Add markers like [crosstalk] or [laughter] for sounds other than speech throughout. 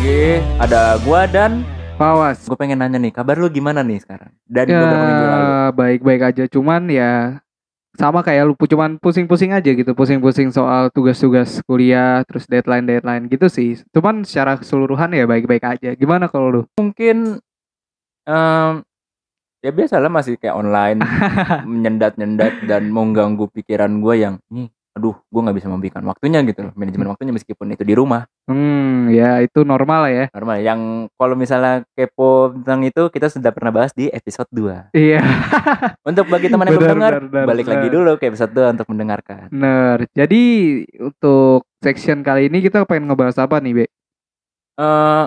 lagi. Ada gua dan Pawas. gue pengen nanya nih, kabar lu gimana nih sekarang? Dan Ya beberapa minggu lalu. baik-baik aja cuman ya sama kayak lu cuman pusing-pusing aja gitu, pusing-pusing soal tugas-tugas kuliah, terus deadline-deadline gitu sih. Cuman secara keseluruhan ya baik-baik aja. Gimana kalau lu? Mungkin em, ya biasalah masih kayak online, [laughs] nyendat-nyendat dan mengganggu pikiran gue yang nih, aduh, gue nggak bisa memberikan waktunya gitu loh, manajemen waktunya meskipun itu di rumah. Hmm, ya itu normal lah ya. Normal. Yang kalau misalnya kepo tentang itu kita sudah pernah bahas di episode 2 Iya, [laughs] Untuk bagi teman yang Benar, belum dengar, benar, benar, balik lagi benar. dulu ke episode 2 untuk mendengarkan. bener. Jadi untuk section kali ini kita pengen ngebahas apa nih, Be? eh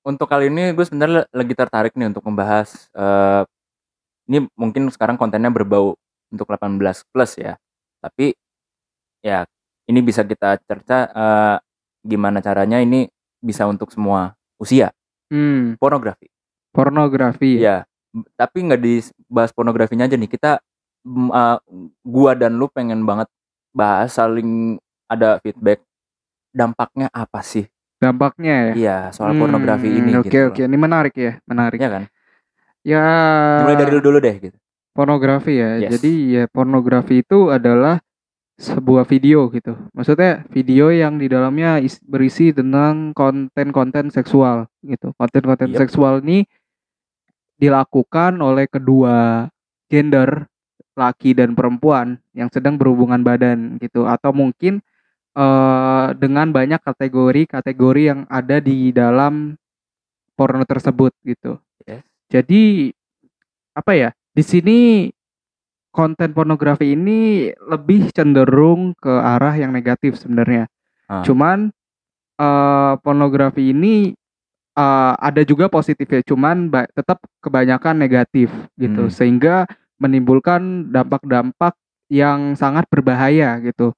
untuk kali ini gue sebenarnya lagi tertarik nih untuk membahas eh ini mungkin sekarang kontennya berbau untuk 18 plus ya. Tapi ya ini bisa kita cerca eh, gimana caranya ini bisa untuk semua usia. Hmm, Pornografi. pornografi. Iya. B- Tapi nggak dibahas pornografinya aja nih. Kita eh, gua dan lu pengen banget bahas saling ada feedback dampaknya apa sih? Dampaknya ya. Iya, soal Hmm, pornografi ini Oke, gitu. oke. Ini menarik ya, menarik. Ya kan? Ya. Mulai dari lu dulu deh gitu. pornografi ya. Yes. Jadi ya pornografi itu adalah sebuah video gitu. Maksudnya video yang di dalamnya is- berisi tentang konten-konten seksual gitu. Konten-konten Yep. seksual ini dilakukan oleh kedua gender laki dan perempuan yang sedang berhubungan badan gitu atau mungkin eh, dengan banyak kategori-kategori yang ada di dalam porno tersebut gitu. Yes. Jadi apa ya? Di sini konten pornografi ini lebih cenderung ke arah yang negatif sebenarnya. Ah. Cuman eh, pornografi ini eh, ada juga positifnya, cuman tetap kebanyakan negatif gitu, Hmm. sehingga menimbulkan dampak-dampak yang sangat berbahaya gitu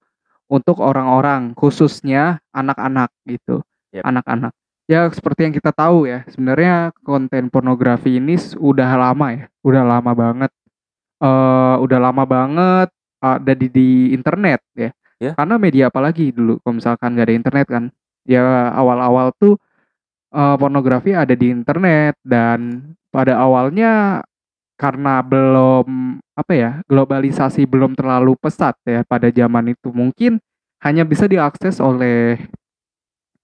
untuk orang-orang, khususnya anak-anak gitu, Yep. anak-anak. Ya seperti yang kita tahu ya, sebenarnya konten pornografi ini udah lama ya, udah lama banget, eh udah lama banget ada di, di internet ya. Ya. Karena media apalagi dulu, kalau misalkan nggak ada internet kan, ya awal-awal tuh eh, pornografi ada di internet dan pada awalnya karena belum apa ya globalisasi belum terlalu pesat ya pada zaman itu mungkin hanya bisa diakses oleh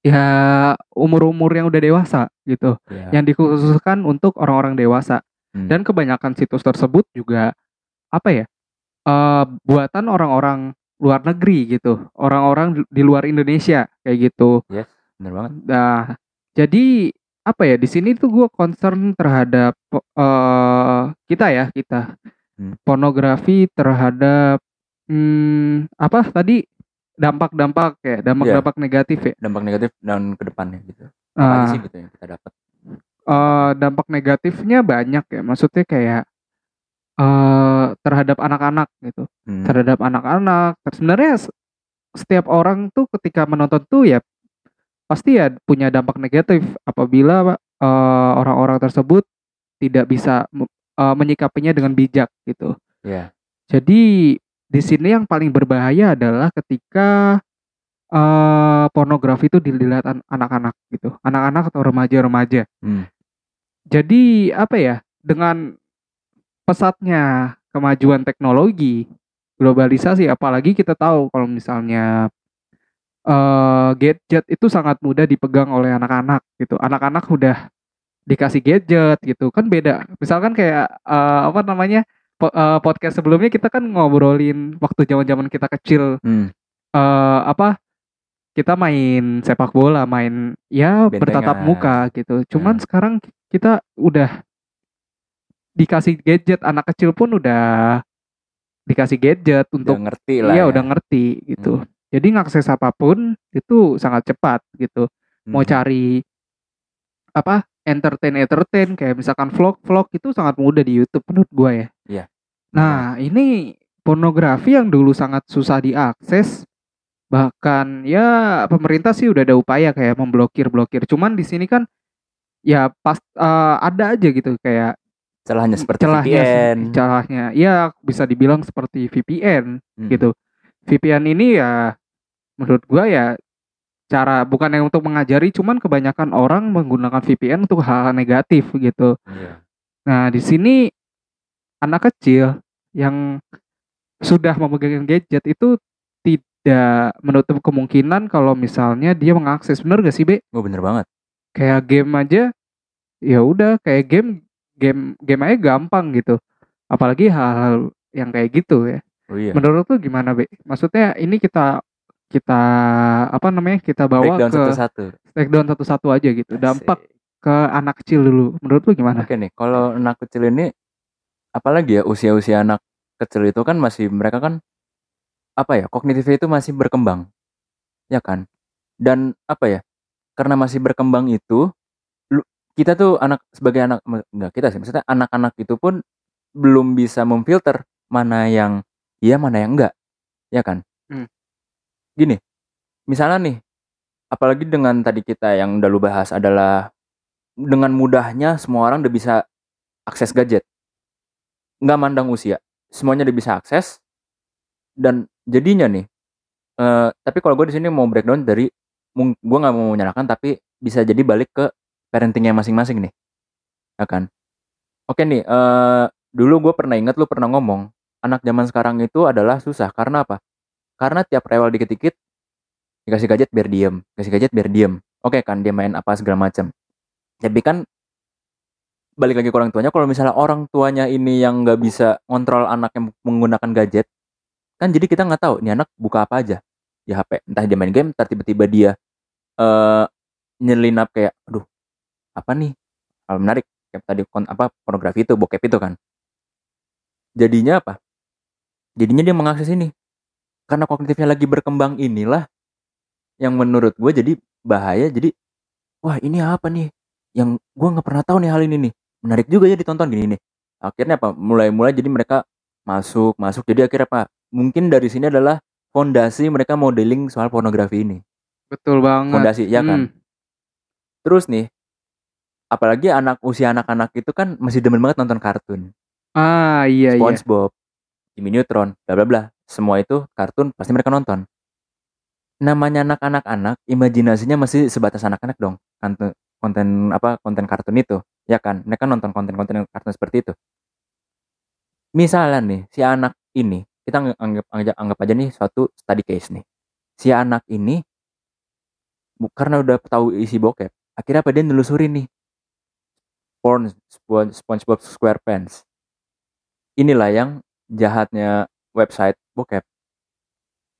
ya umur-umur yang udah dewasa gitu Ya. yang dikhususkan untuk orang-orang dewasa Hmm. dan kebanyakan situs tersebut juga apa ya eh, buatan orang-orang luar negeri gitu orang-orang di- luar Indonesia kayak gitu Bener banget. Nah, jadi apa ya di sini tuh gue concern terhadap eh kita ya kita Hmm. pornografi terhadap hmm, apa tadi dampak-dampak ya dampak-dampak negatif ya. Dampak negatif dan ke depannya gitu. Apa aja sih gitu yang kita dapat? eh, dampak negatifnya banyak ya. Maksudnya kayak eh terhadap anak-anak gitu, Hmm. terhadap anak-anak. Sebenarnya setiap orang tuh ketika menonton tuh ya pasti ya punya dampak negatif apabila eh, orang-orang tersebut tidak bisa eh, menyikapinya dengan bijak gitu. Iya. Jadi di sini yang paling berbahaya adalah ketika eh, pornografi itu dilihat an- anak-anak gitu, anak-anak atau remaja-remaja. Hmm. Jadi apa ya dengan pesatnya kemajuan teknologi, globalisasi, apalagi kita tahu kalau misalnya eh gadget itu sangat mudah dipegang oleh anak-anak gitu. Anak-anak udah dikasih gadget gitu kan beda. Misalkan kayak eh, apa namanya po- eh, podcast sebelumnya kita kan ngobrolin waktu zaman-zaman kita kecil Hmm. eh apa kita main sepak bola, main ya Bentengan. bertatap muka gitu. Cuman Nah. sekarang kita udah dikasih gadget, anak kecil pun udah dikasih gadget Udah untuk ngerti lah. iya ya. udah ngerti gitu. Hmm. Jadi ngakses apa pun itu sangat cepat gitu. Mau Hmm. cari apa entertain entertain kayak misalkan vlog vlog itu sangat mudah di YouTube menurut gua ya. Iya. Nah ini pornografi yang dulu sangat susah diakses bahkan ya pemerintah sih udah ada upaya kayak memblokir blokir. Cuman di sini kan ya pas eh, ada aja gitu kayak celahnya seperti celahnya VPN. celahnya ya bisa dibilang seperti VPN Hmm. gitu. VPN ini ya menurut gua ya cara bukan yang untuk mengajari cuman kebanyakan orang menggunakan VPN untuk hal, -hal negatif gitu. Iya. Nah, di sini anak kecil yang sudah memegang gadget itu tidak menutup kemungkinan kalau misalnya dia mengakses bener gak sih Be? Oh bener banget. Kayak game aja ya udah kayak game game game aja gampang gitu. Apalagi hal-hal yang kayak gitu ya. Oh iya. Menurut lu gimana Be? Maksudnya ini kita kita apa namanya kita bawa Breakdown ke satu-satu. breakdown satu-satu aja gitu. Dampak Asik. ke anak kecil dulu. Menurut lu gimana? Oke nih, kalau anak kecil ini apalagi ya usia-usia anak kecil itu kan masih mereka kan apa ya kognitifnya itu masih berkembang ya kan dan apa ya karena masih berkembang itu kita tuh anak sebagai anak enggak kita sih maksudnya anak-anak itu pun belum bisa memfilter mana yang iya mana yang enggak ya kan Hmm. gini misalnya nih apalagi dengan tadi kita yang udah lu bahas adalah dengan mudahnya semua orang udah bisa akses gadget nggak mandang usia semuanya udah bisa akses dan jadinya nih eh tapi kalau gue di sini mau breakdown dari gue nggak mau menyalahkan tapi bisa jadi balik ke parentingnya masing-masing nih ya kan? Oke nih eh dulu gue pernah ingat lu pernah ngomong anak zaman sekarang itu adalah susah. Karena apa? Karena tiap rewel dikit-dikit dikasih gadget biar diem kasih gadget biar diem. Oke kan dia main apa segala macam. Tapi kan balik lagi ke orang tuanya kalau misalnya orang tuanya ini yang nggak bisa ngontrol anak yang menggunakan gadget kan jadi kita nggak tahu nih anak buka apa aja? Di HP entah dia main game tiba-tiba dia eh nyelinap kayak aduh apa nih? Hal menarik kayak tadi kon apa pornografi itu bokep itu kan. Jadinya apa? Jadinya dia mengakses ini. Karena kognitifnya lagi berkembang inilah yang menurut gue jadi bahaya jadi wah ini apa nih? Yang gue nggak pernah tahu nih hal ini nih. Menarik juga ya ditonton gini nih. Akhirnya apa? Mulai-mulai jadi mereka masuk masuk. Jadi akhirnya apa? Mungkin dari sini adalah fondasi mereka modeling soal pornografi ini. Betul banget. fondasi ya kan? Hmm. terus nih apalagi anak usia anak-anak itu kan masih demen banget nonton kartun. Ah iya iya. SpongeBob Jimmy Neutron bla bla bla. Semua itu kartun pasti mereka nonton. Namanya anak-anak anak imajinasinya masih sebatas anak-anak dong. Konten konten apa konten kartun itu. Ya kan? Mereka nonton konten-konten kartun seperti itu. Misalnya nih si anak ini kita ang- anggap anggap, anggap aja nih suatu study case nih. Si anak ini karena udah tahu isi bokep akhirnya apa dia nelusurin nih porn Spo- SpongeBob SquarePants. Inilah yang jahatnya website bokep.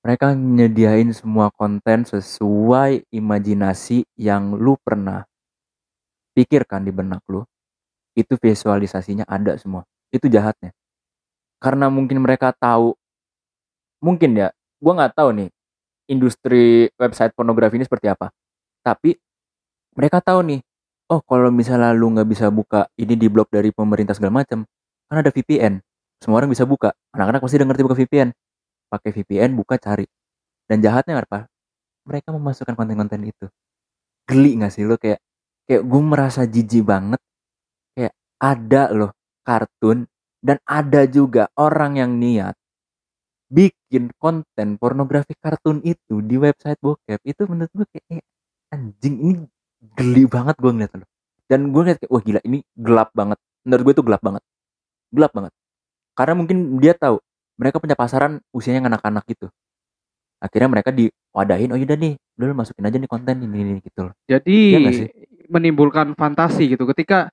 Mereka nyediain semua konten sesuai imajinasi yang lu pernah pikirkan di benak lu. Itu visualisasinya ada semua. Itu jahatnya. Karena mungkin mereka tahu mungkin ya gua nggak tahu nih industri website pornografi ini seperti apa. Tapi mereka tahu nih oh kalau misalnya lu nggak bisa buka ini di blog dari pemerintah segala macam kan ada VPN semua orang bisa buka. Anak-anak pasti udah ngerti buka VPN pakai VPN buka cari. Dan jahatnya apa? Mereka memasukkan konten-konten itu. Geli nggak sih lo kayak kayak gue merasa jijik banget. Kayak ada loh kartun dan ada juga orang yang niat bikin konten pornografi kartun itu di website bokep. Itu menurut gue kayak eh, anjing ini geli banget gue ngeliat lo dan gue ngeliat kayak wah gila ini gelap banget. Menurut gue itu gelap banget. Gelap banget. Karena mungkin dia tahu mereka punya pasaran usianya yang anak-anak gitu. Akhirnya mereka diwadahin oh yaudah nih udah lu masukin aja nih konten ini, ini gitu loh. Jadi Iya sih? menimbulkan fantasi gitu. Ketika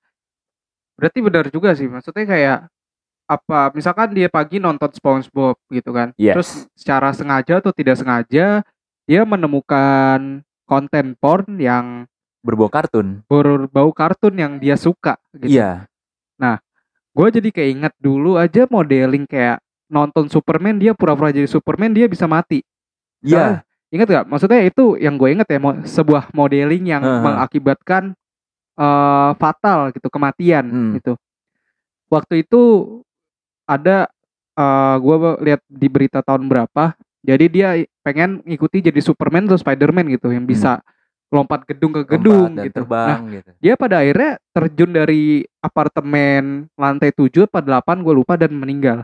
berarti benar juga sih. Maksudnya kayak apa misalkan dia pagi nonton SpongeBob gitu kan. Yes. terus secara sengaja atau tidak sengaja dia menemukan konten porn yang berbau kartun berbau kartun yang dia suka gitu iya gue jadi keinget dulu aja modeling kayak nonton Superman dia pura-pura jadi Superman dia bisa mati iya Ingat gak? Maksudnya itu yang gue inget ya, mo- sebuah modeling yang Heeh. mengakibatkan eh, fatal gitu, kematian Hmm. gitu. Waktu itu ada eh gue lihat di berita tahun berapa, jadi dia pengen ngikuti jadi Superman atau Spiderman gitu, yang bisa lompat gedung ke gedung. Lompat gitu. Nah, terbang gitu dia pada akhirnya terjun dari apartemen lantai 7 atau 8 gue lupa dan meninggal.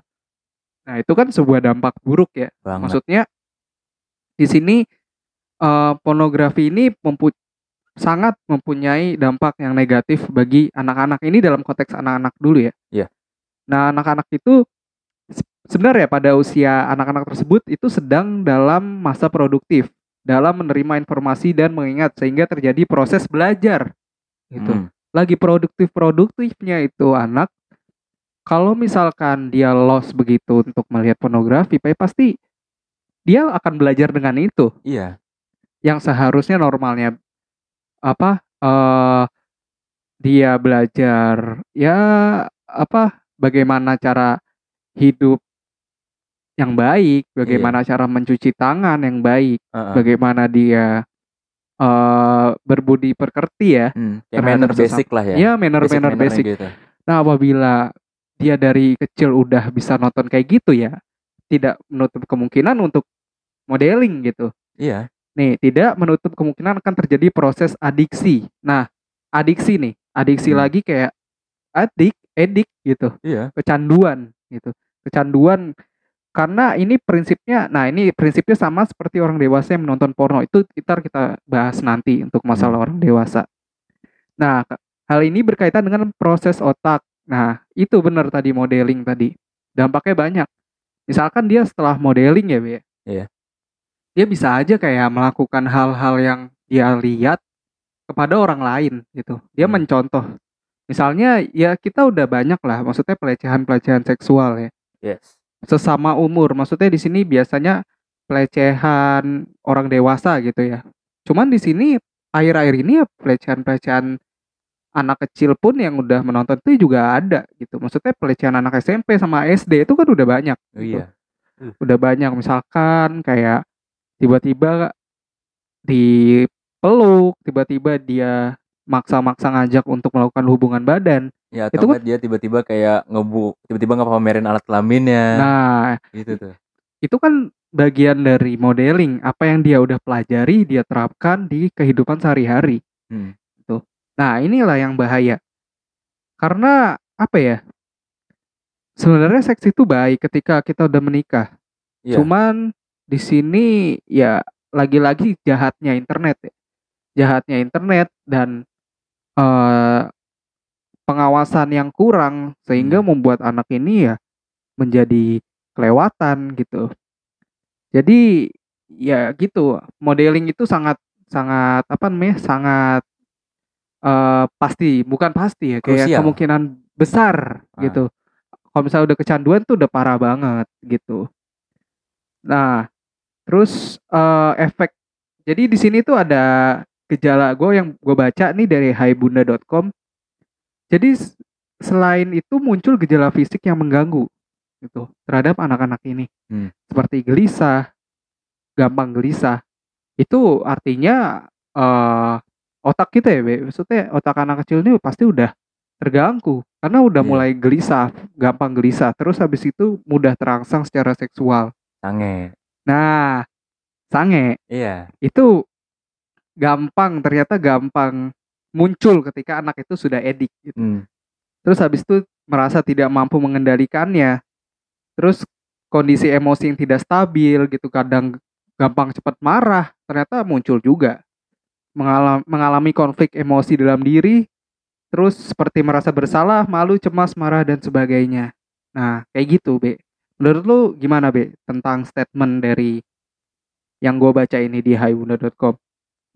Nah itu kan sebuah dampak buruk ya banget maksudnya di sini eh, pornografi ini mempu- sangat mempunyai dampak yang negatif bagi anak-anak ini dalam konteks anak-anak dulu ya. Iya. Nah, anak-anak itu se- sebenarnya pada usia anak-anak tersebut itu sedang dalam masa produktif dalam menerima informasi dan mengingat sehingga terjadi proses belajar gitu Hmm. lagi produktif-produktifnya itu anak kalau misalkan dia lost begitu untuk melihat pornografi pa- pasti dia akan belajar dengan itu Iya. yang seharusnya normalnya apa eh dia belajar ya apa bagaimana cara hidup yang baik bagaimana cara mencuci tangan yang baik Heeh. bagaimana dia eh berbudi pekerti ya Hmm, terhadap manner sesama- basic lah ya. ya manner-manner mannernya basic gitu. Nah, apabila dia dari kecil udah bisa nonton kayak gitu ya, tidak menutup kemungkinan untuk modeling gitu. Iya. Nih, tidak menutup kemungkinan akan terjadi proses adiksi. Nah, adiksi nih, adiksi Hmm. lagi kayak adik, edik gitu, Iya. kecanduan gitu. Kecanduan karena ini prinsipnya, nah ini prinsipnya sama seperti orang dewasa yang menonton porno itu kita kita bahas nanti untuk masalah Hmm. orang dewasa. Nah, hal ini berkaitan dengan proses otak. Nah, itu benar tadi modeling tadi. Dampaknya banyak. Misalkan dia setelah modeling ya, Be. Iya. Dia bisa aja kayak melakukan hal-hal yang dia lihat kepada orang lain gitu. Dia Hmm. mencontoh. Misalnya ya kita udah banyak lah, maksudnya pelecehan-pelecehan seksual ya Yes. Sesama umur. Maksudnya di sini biasanya pelecehan orang dewasa gitu ya. Cuman di sini akhir-akhir ini ya pelecehan-pelecehan anak kecil pun yang udah menonton itu juga ada gitu. Maksudnya pelecehan anak SMP sama SD itu kan udah banyak. Oh, gitu. iya. Udah banyak misalkan kayak tiba-tiba dipeluk, tiba-tiba dia maksa-maksa ngajak untuk melakukan hubungan badan. Ya Itu nggak dia tiba-tiba kayak ngebu tiba-tiba ngepamerin alat kelaminnya Nah, gitu tuh. itu kan bagian dari modeling apa yang dia udah pelajari dia terapkan di kehidupan sehari-hari Hmm. gitu. Nah inilah yang bahaya karena apa ya sebenarnya seks itu baik ketika kita udah menikah Iya. cuman di sini ya lagi-lagi jahatnya internet ya. jahatnya internet dan eh, pengawasan yang kurang sehingga Hmm. membuat anak ini ya menjadi kelewatan gitu. Jadi ya gitu, modeling itu sangat sangat apa namanya? sangat eh pasti, bukan pasti ya, kayak Krusial. kemungkinan besar Ah. gitu. Kalau misalnya udah kecanduan tuh udah parah banget gitu. Nah, terus eh efek jadi di sini tuh ada gejala gue yang gue baca nih dari haibunda.com. Jadi selain itu muncul gejala fisik yang mengganggu gitu terhadap anak-anak ini. Hmm. Seperti gelisah, gampang gelisah. Itu artinya eh otak kita ya, Be. maksudnya otak anak kecil ini pasti udah terganggu karena udah Iya. mulai gelisah, gampang gelisah. Terus habis itu mudah terangsang secara seksual. Sange. Nah, sange Iya. itu gampang ternyata gampang muncul ketika anak itu sudah edik gitu. Hmm. Terus habis itu merasa tidak mampu mengendalikannya. Terus kondisi emosi yang tidak stabil gitu, kadang gampang cepat marah, ternyata muncul juga. Mengalami, mengalami konflik emosi dalam diri, terus seperti merasa bersalah, malu, cemas, marah dan sebagainya. Nah, kayak gitu, Be. Menurut lu gimana, Be, tentang statement dari yang gue baca ini di haibunda.com?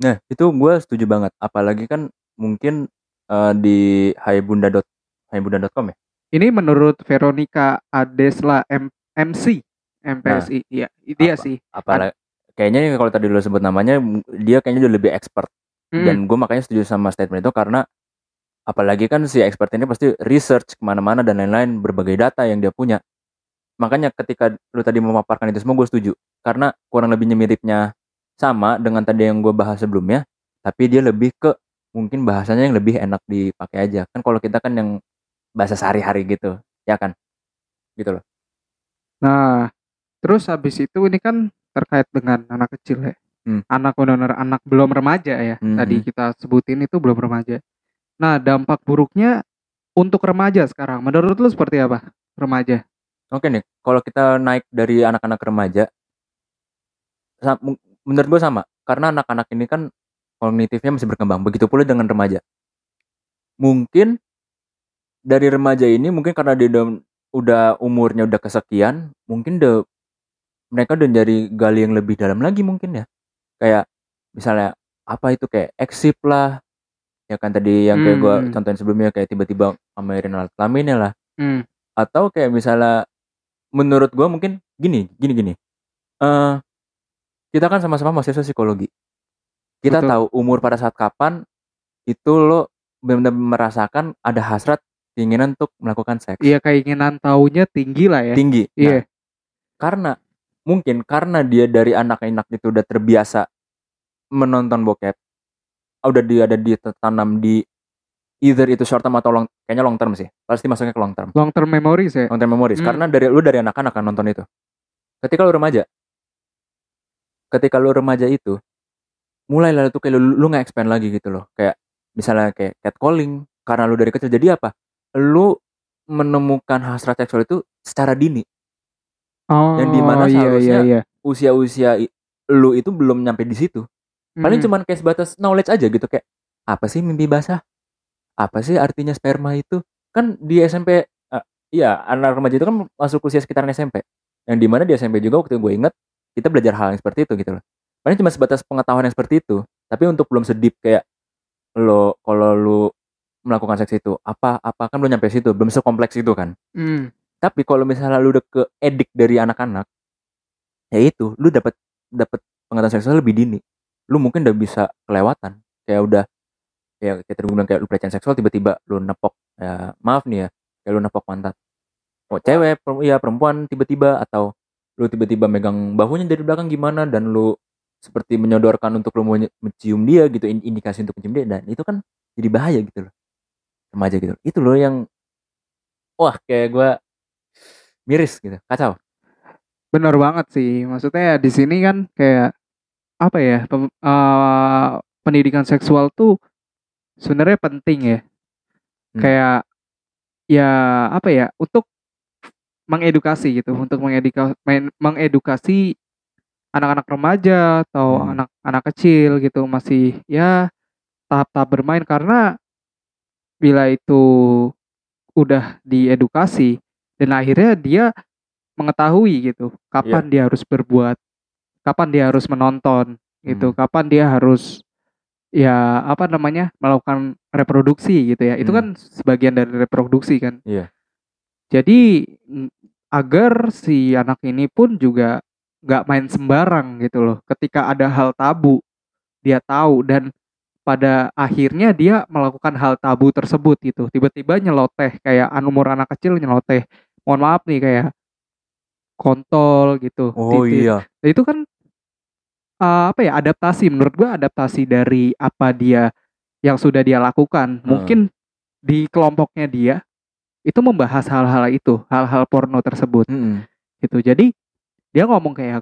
Nah, itu gue setuju banget. Apalagi kan mungkin eh, di haibunda haibunda.com ya. Ini menurut Veronica Adesla M- MC MPSI. Iya, dia Apa? sih. Apalagi kayaknya kalau tadi lo sebut namanya dia kayaknya udah lebih expert Mm. dan gue makanya setuju sama statement itu karena apalagi kan si expert ini pasti research ke mana-mana dan lain-lain berbagai data yang dia punya makanya ketika lu tadi memaparkan itu semua gue setuju karena kurang lebihnya miripnya sama dengan tadi yang gue bahas sebelumnya tapi dia lebih ke mungkin bahasanya yang lebih enak dipakai aja kan kalau kita kan yang bahasa sehari-hari gitu ya kan gitu loh Nah, terus habis itu ini kan terkait dengan anak kecil ya. Hmm. Anak benar anak belum remaja ya. Mhm. Tadi kita sebutin itu belum remaja. Nah, dampak buruknya untuk remaja sekarang. Menurut lu seperti apa? Remaja. Oke nih, kalau kita naik dari anak-anak remaja, menurut gue sama karena anak-anak ini kan kognitifnya masih berkembang. Begitu pula dengan remaja. Mungkin dari remaja ini mungkin karena dia udah, udah umurnya udah kesekian mungkin udah mereka udah dari gali yang lebih dalam lagi mungkin ya. Kayak misalnya apa itu kayak eksip lah. Ya kan tadi yang kayak gue Hmm. contohin sebelumnya kayak tiba-tiba pamerin alat kelaminnya lah. Hmm. atau kayak misalnya menurut gue mungkin gini gini gini. Eh kita kan sama-sama mahasiswa psikologi kita Betul. tahu umur pada saat kapan itu lo benar-benar merasakan ada hasrat keinginan untuk melakukan seks Iya keinginan taunya tinggi lah ya. tinggi Nah, Iya. karena mungkin karena dia dari anak-anak itu udah terbiasa menonton bokep udah dia ada ditanam di either itu short term atau long kayaknya long term sih pasti masuknya ke long term Long term memories ya. long term memories Hmm. karena dari lu dari anak-anak kan nonton itu ketika lu remaja ketika lu remaja itu mulai lalu tuh kayak lu, lu nggak expand lagi gitu loh. Kayak misalnya kayak catcalling karena lu dari kecil jadi apa? Lu menemukan hasrat seksual itu secara dini. Oh. Yang di mana iya, seharusnya iya, iya. usia-usia lu itu belum nyampe di situ. Paling Hmm. cuman kayak sebatas knowledge aja gitu kayak apa sih mimpi basah? Apa sih artinya sperma itu? Kan di SMP eh, iya anak remaja itu kan masuk usia sekitaran SMP yang di mana di SMP juga waktu gue inget kita belajar hal yang seperti itu gitu loh paling cuma sebatas pengetahuan yang seperti itu. Tapi untuk belum sedip kayak lo kalau lu melakukan seks itu apa apa kan belum nyampe situ belum sekompleks itu kan. Hmm. tapi kalau misalnya lu udah ke edik dari anak-anak ya itu lu dapat dapat pengetahuan seksual lebih dini. Lu mungkin udah bisa kelewatan. Kayak udah kayak kayak tadi bilang kayak lu pelecehan seksual tiba-tiba lu nepok ya maaf nih ya kayak lu nepok pantat. Oh cewek per- ya perempuan tiba-tiba atau lu tiba-tiba megang bahunya dari belakang gimana dan lu seperti menyodorkan untuk lu mencium dia gitu in- indikasi untuk mencium dia dan itu kan jadi bahaya gitu loh remaja gitu itu loh yang wah kayak gua miris gitu kacau Bener banget sih. Maksudnya di sini kan kayak apa ya? pem- eh, pendidikan seksual tuh sebenarnya penting ya. Hmm. Kayak ya apa ya? Untuk mengedukasi gitu, untuk mengedukasi mengedukasi anak-anak remaja atau Hmm. anak-anak kecil gitu masih ya tahap-tahap bermain karena bila itu udah diedukasi dan akhirnya dia mengetahui gitu kapan dia harus berbuat kapan dia harus menonton gitu Hmm. kapan dia harus ya apa namanya melakukan reproduksi gitu ya itu Hmm. kan sebagian dari reproduksi kan Iya. jadi agar si anak ini pun juga nggak main sembarang gitu loh. Ketika ada hal tabu dia tahu dan pada akhirnya dia melakukan hal tabu tersebut gitu. Tiba-tiba nyeloteh kayak an umur anak kecil nyeloteh. Mohon maaf nih kayak kontol gitu oh titik. iya. Nah, itu kan uh, apa ya adaptasi. Menurut gua adaptasi dari apa dia yang sudah dia lakukan. Hmm. mungkin di kelompoknya dia itu membahas hal-hal itu hal-hal porno tersebut. Mm-mm. gitu. Jadi dia ngomong kayak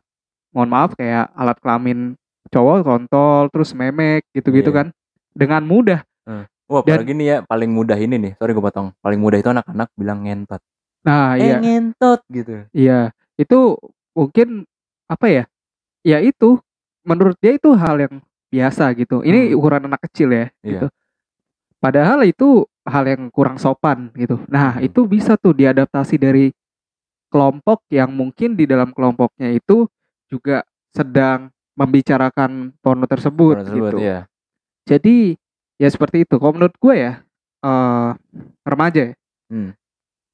mohon maaf kayak alat kelamin cowok kontol terus memek gitu-gitu Iya. kan dengan mudah wah Dan- apalagi nih ya paling mudah ini nih sorry gue potong paling mudah itu anak-anak bilang ngentot nah eh iya ngentot gitu Iya, itu mungkin apa ya? Ya itu menurut dia itu hal yang biasa gitu. Ini Hmm. ukuran anak kecil ya, Iya. gitu. Padahal itu hal yang kurang sopan gitu. Nah, Hmm. itu bisa tuh diadaptasi dari kelompok yang mungkin di dalam kelompoknya itu juga sedang membicarakan porno tersebut, Porno tersebut, gitu. iya. Jadi ya seperti itu. Kalau menurut gue ya eh remaja ya. Hmm.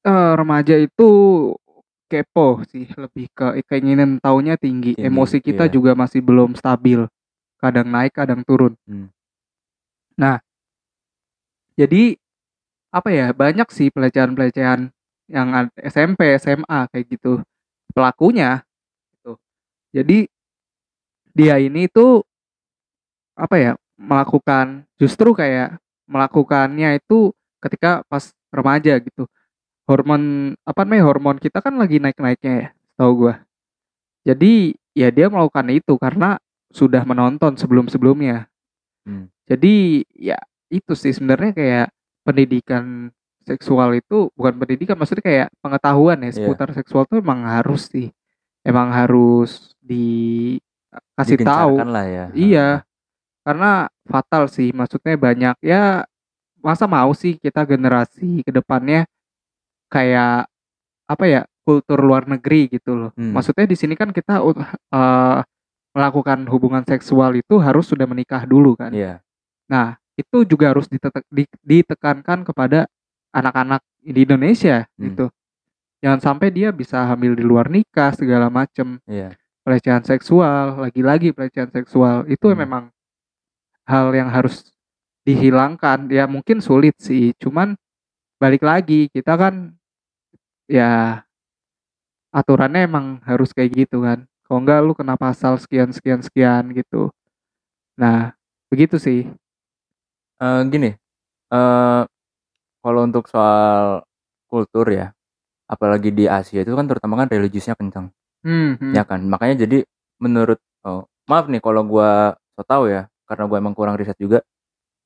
Eh, remaja itu kepo sih lebih ke keinginan taunya tinggi. Tinggi, Emosi kita iya. juga masih belum stabil. Kadang naik, kadang turun. Hmm. Nah, jadi apa ya? Banyak sih pelecehan-pelecehan yang SMP, SMA kayak gitu. Pelakunya gitu. Jadi dia ini tuh apa ya? melakukan justru kayak melakukannya itu ketika pas remaja gitu hormon apa namanya hormon kita kan lagi naik-naiknya ya tahu gua jadi ya dia melakukan itu karena sudah menonton sebelum-sebelumnya Hmm. jadi ya itu sih sebenarnya kayak pendidikan seksual itu bukan pendidikan maksudnya kayak pengetahuan ya Iya. seputar seksual tuh emang harus sih emang harus kasih tahu lah ya. Iya. karena fatal sih maksudnya banyak ya masa mau sih kita generasi ke depannya kayak apa ya kultur luar negeri gitu loh Hmm. maksudnya di sini kan kita uh, melakukan hubungan seksual itu harus sudah menikah dulu kan Iya. nah itu juga harus ditekankan kepada anak-anak di Indonesia Hmm. gitu jangan sampai dia bisa hamil di luar nikah segala macem Iya. pelecehan seksual, lagi-lagi pelecehan seksual itu Hmm. memang hal yang harus dihilangkan. Ya mungkin sulit sih, cuman balik lagi kita kan ya aturannya emang harus kayak gitu kan. Kalau enggak lu kena pasal sekian sekian sekian gitu. Nah, begitu sih. Eh, gini, eh kalau untuk soal kultur ya, apalagi di Asia itu kan terutama kan religiusnya kencang, Hmm, hmm. ya kan. Makanya jadi menurut, oh, maaf nih kalau gua so tahu ya, karena gua emang kurang riset juga.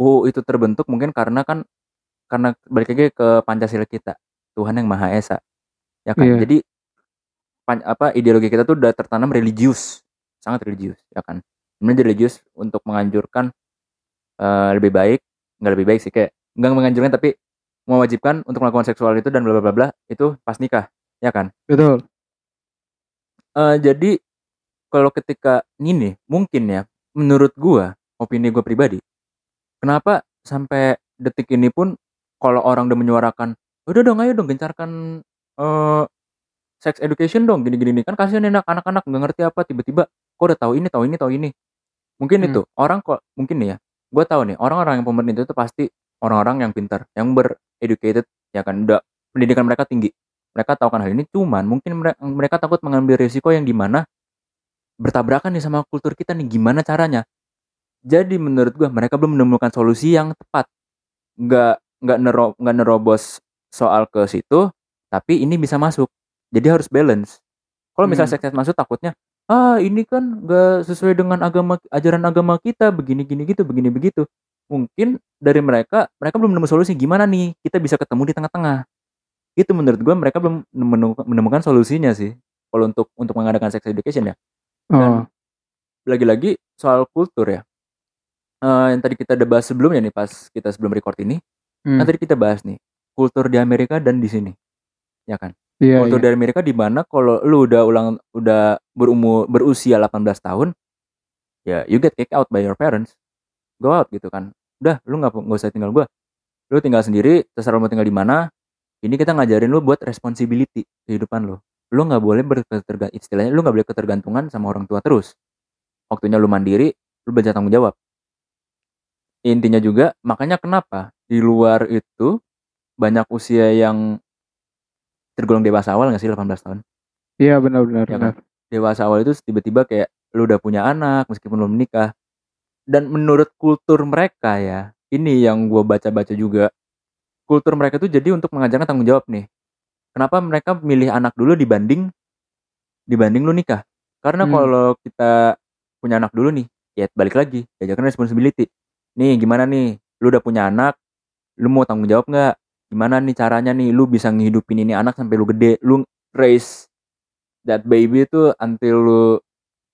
UU itu terbentuk mungkin karena kan karena balik lagi ke Pancasila kita, Tuhan yang Maha Esa, ya kan. Iya. Jadi pan- apa ideologi kita tuh udah tertanam religius, sangat religius, ya kan. Sebenarnya religius untuk menganjurkan eh, lebih baik, nggak lebih baik sih kayak nggak menganjurkan tapi mewajibkan untuk melakukan seksual itu dan bla bla bla itu pas nikah, ya kan. Betul. Eh, jadi kalau ketika ini mungkin ya menurut gua opini gua pribadi kenapa sampai detik ini pun kalau orang udah menyuarakan udah dong ayo dong gencarkan eh sex education dong gini gini kan kasihan enak anak-anak nggak ngerti apa tiba-tiba kok udah tahu ini tahu ini tahu ini mungkin Hmm. itu orang kok mungkin nih ya gua tahu nih orang-orang yang pemerintah itu pasti orang-orang yang pintar yang bereducated ya kan? Udah pendidikan mereka tinggi. Mereka tahu kan hal ini cuman mungkin mereka, mereka takut mengambil risiko yang di mana bertabrakan nih sama kultur kita nih gimana caranya? Jadi menurut gua mereka belum menemukan solusi yang tepat. Nggak nggak nero nggak nerobos soal ke situ tapi ini bisa masuk. Jadi harus balance. Kalau misalnya Hmm. seks masuk takutnya ah ini kan nggak sesuai dengan agama ajaran agama kita begini gini gitu begini begitu mungkin dari mereka mereka belum menemukan solusi gimana nih kita bisa ketemu di tengah-tengah. Itu menurut gua mereka belum menemukan, solusinya sih. Kalau untuk untuk mengadakan sex education ya. Oh, Dan- lagi-lagi soal kultur ya. Eh, yang tadi kita udah bahas sebelumnya nih pas kita sebelum record ini hmm. kan tadi kita bahas nih kultur di Amerika dan di sini. Ya kan? Iya, kultur iya. di Amerika di mana kalau lu udah ulang udah berumur berusia 18 tahun ya you get kicked out by your parents go out gitu kan. Udah lu nggak nggak usah tinggal gua. Lu tinggal sendiri terserah lu mau tinggal di mana ini kita ngajarin lu buat responsibility kehidupan lu. Lu nggak boleh berketergantungan istilahnya lu nggak boleh ketergantungan sama orang tua terus. Waktunya lu mandiri lu belajar tanggung jawab. Intinya juga makanya kenapa di luar itu banyak usia yang tergolong dewasa awal nggak sih 18 tahun? Iya, benar-benar. Ya benar. dewasa awal itu tiba-tiba kayak lu udah punya anak meskipun belum menikah dan menurut kultur mereka ya ini yang gua baca-baca juga kultur mereka tuh jadi untuk mengajarkan tanggung jawab nih. Kenapa mereka milih anak dulu dibanding dibanding lu nikah? Karena Hmm. kalau kita punya anak dulu nih ya balik lagi diajarkan responsibility. Nih gimana nih? Lu udah punya anak lu mau tanggung jawab nggak? Gimana nih caranya nih? Lu bisa ngehidupin ini anak sampai lu gede lu raise that baby itu until lu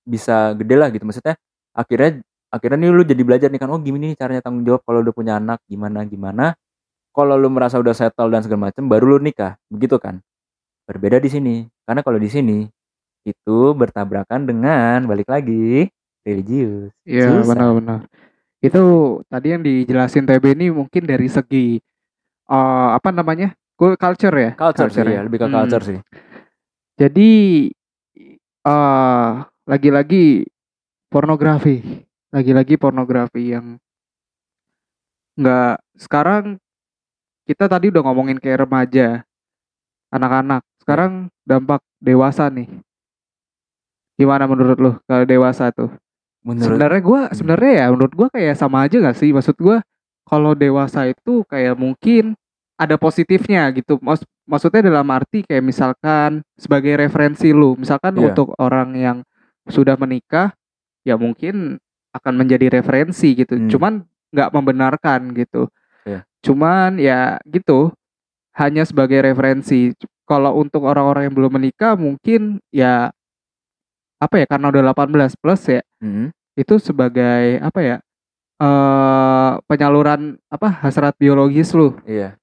bisa gede lah gitu. Maksudnya akhirnya akhirnya nih lu jadi belajar nih kan oh gini nih caranya tanggung jawab kalau udah punya anak gimana gimana kalau lu merasa udah settle dan segala macam baru lu nikah begitu kan berbeda di sini karena kalau di sini itu bertabrakan dengan balik lagi religius Iya, benar-benar. Itu tadi yang dijelasin TB ini mungkin dari segi eh, apa namanya? Culture ya. culture, sih ya. ya lebih ke Hmm. culture sih Jadi eh lagi-lagi pornografi, lagi-lagi pornografi yang nggak sekarang kita tadi udah ngomongin kayak remaja, anak-anak. Sekarang dampak dewasa nih. Gimana menurut lo kalau dewasa tuh? menurut Sebenarnya gua Hmm. sebenarnya ya menurut gua kayak sama aja gak sih? Maksud gua kalau dewasa itu kayak mungkin ada positifnya gitu. Mas maksudnya dalam arti kayak misalkan sebagai referensi lu, misalkan Iya. untuk orang yang sudah menikah ya mungkin akan menjadi referensi gitu. Hmm. Cuman nggak membenarkan gitu. Iya. Cuman ya gitu hanya sebagai referensi. Kalau untuk orang-orang yang belum menikah mungkin ya apa ya karena udah 18 plus ya Mm-mm. itu sebagai apa ya eh penyaluran apa hasrat biologis lu Iya.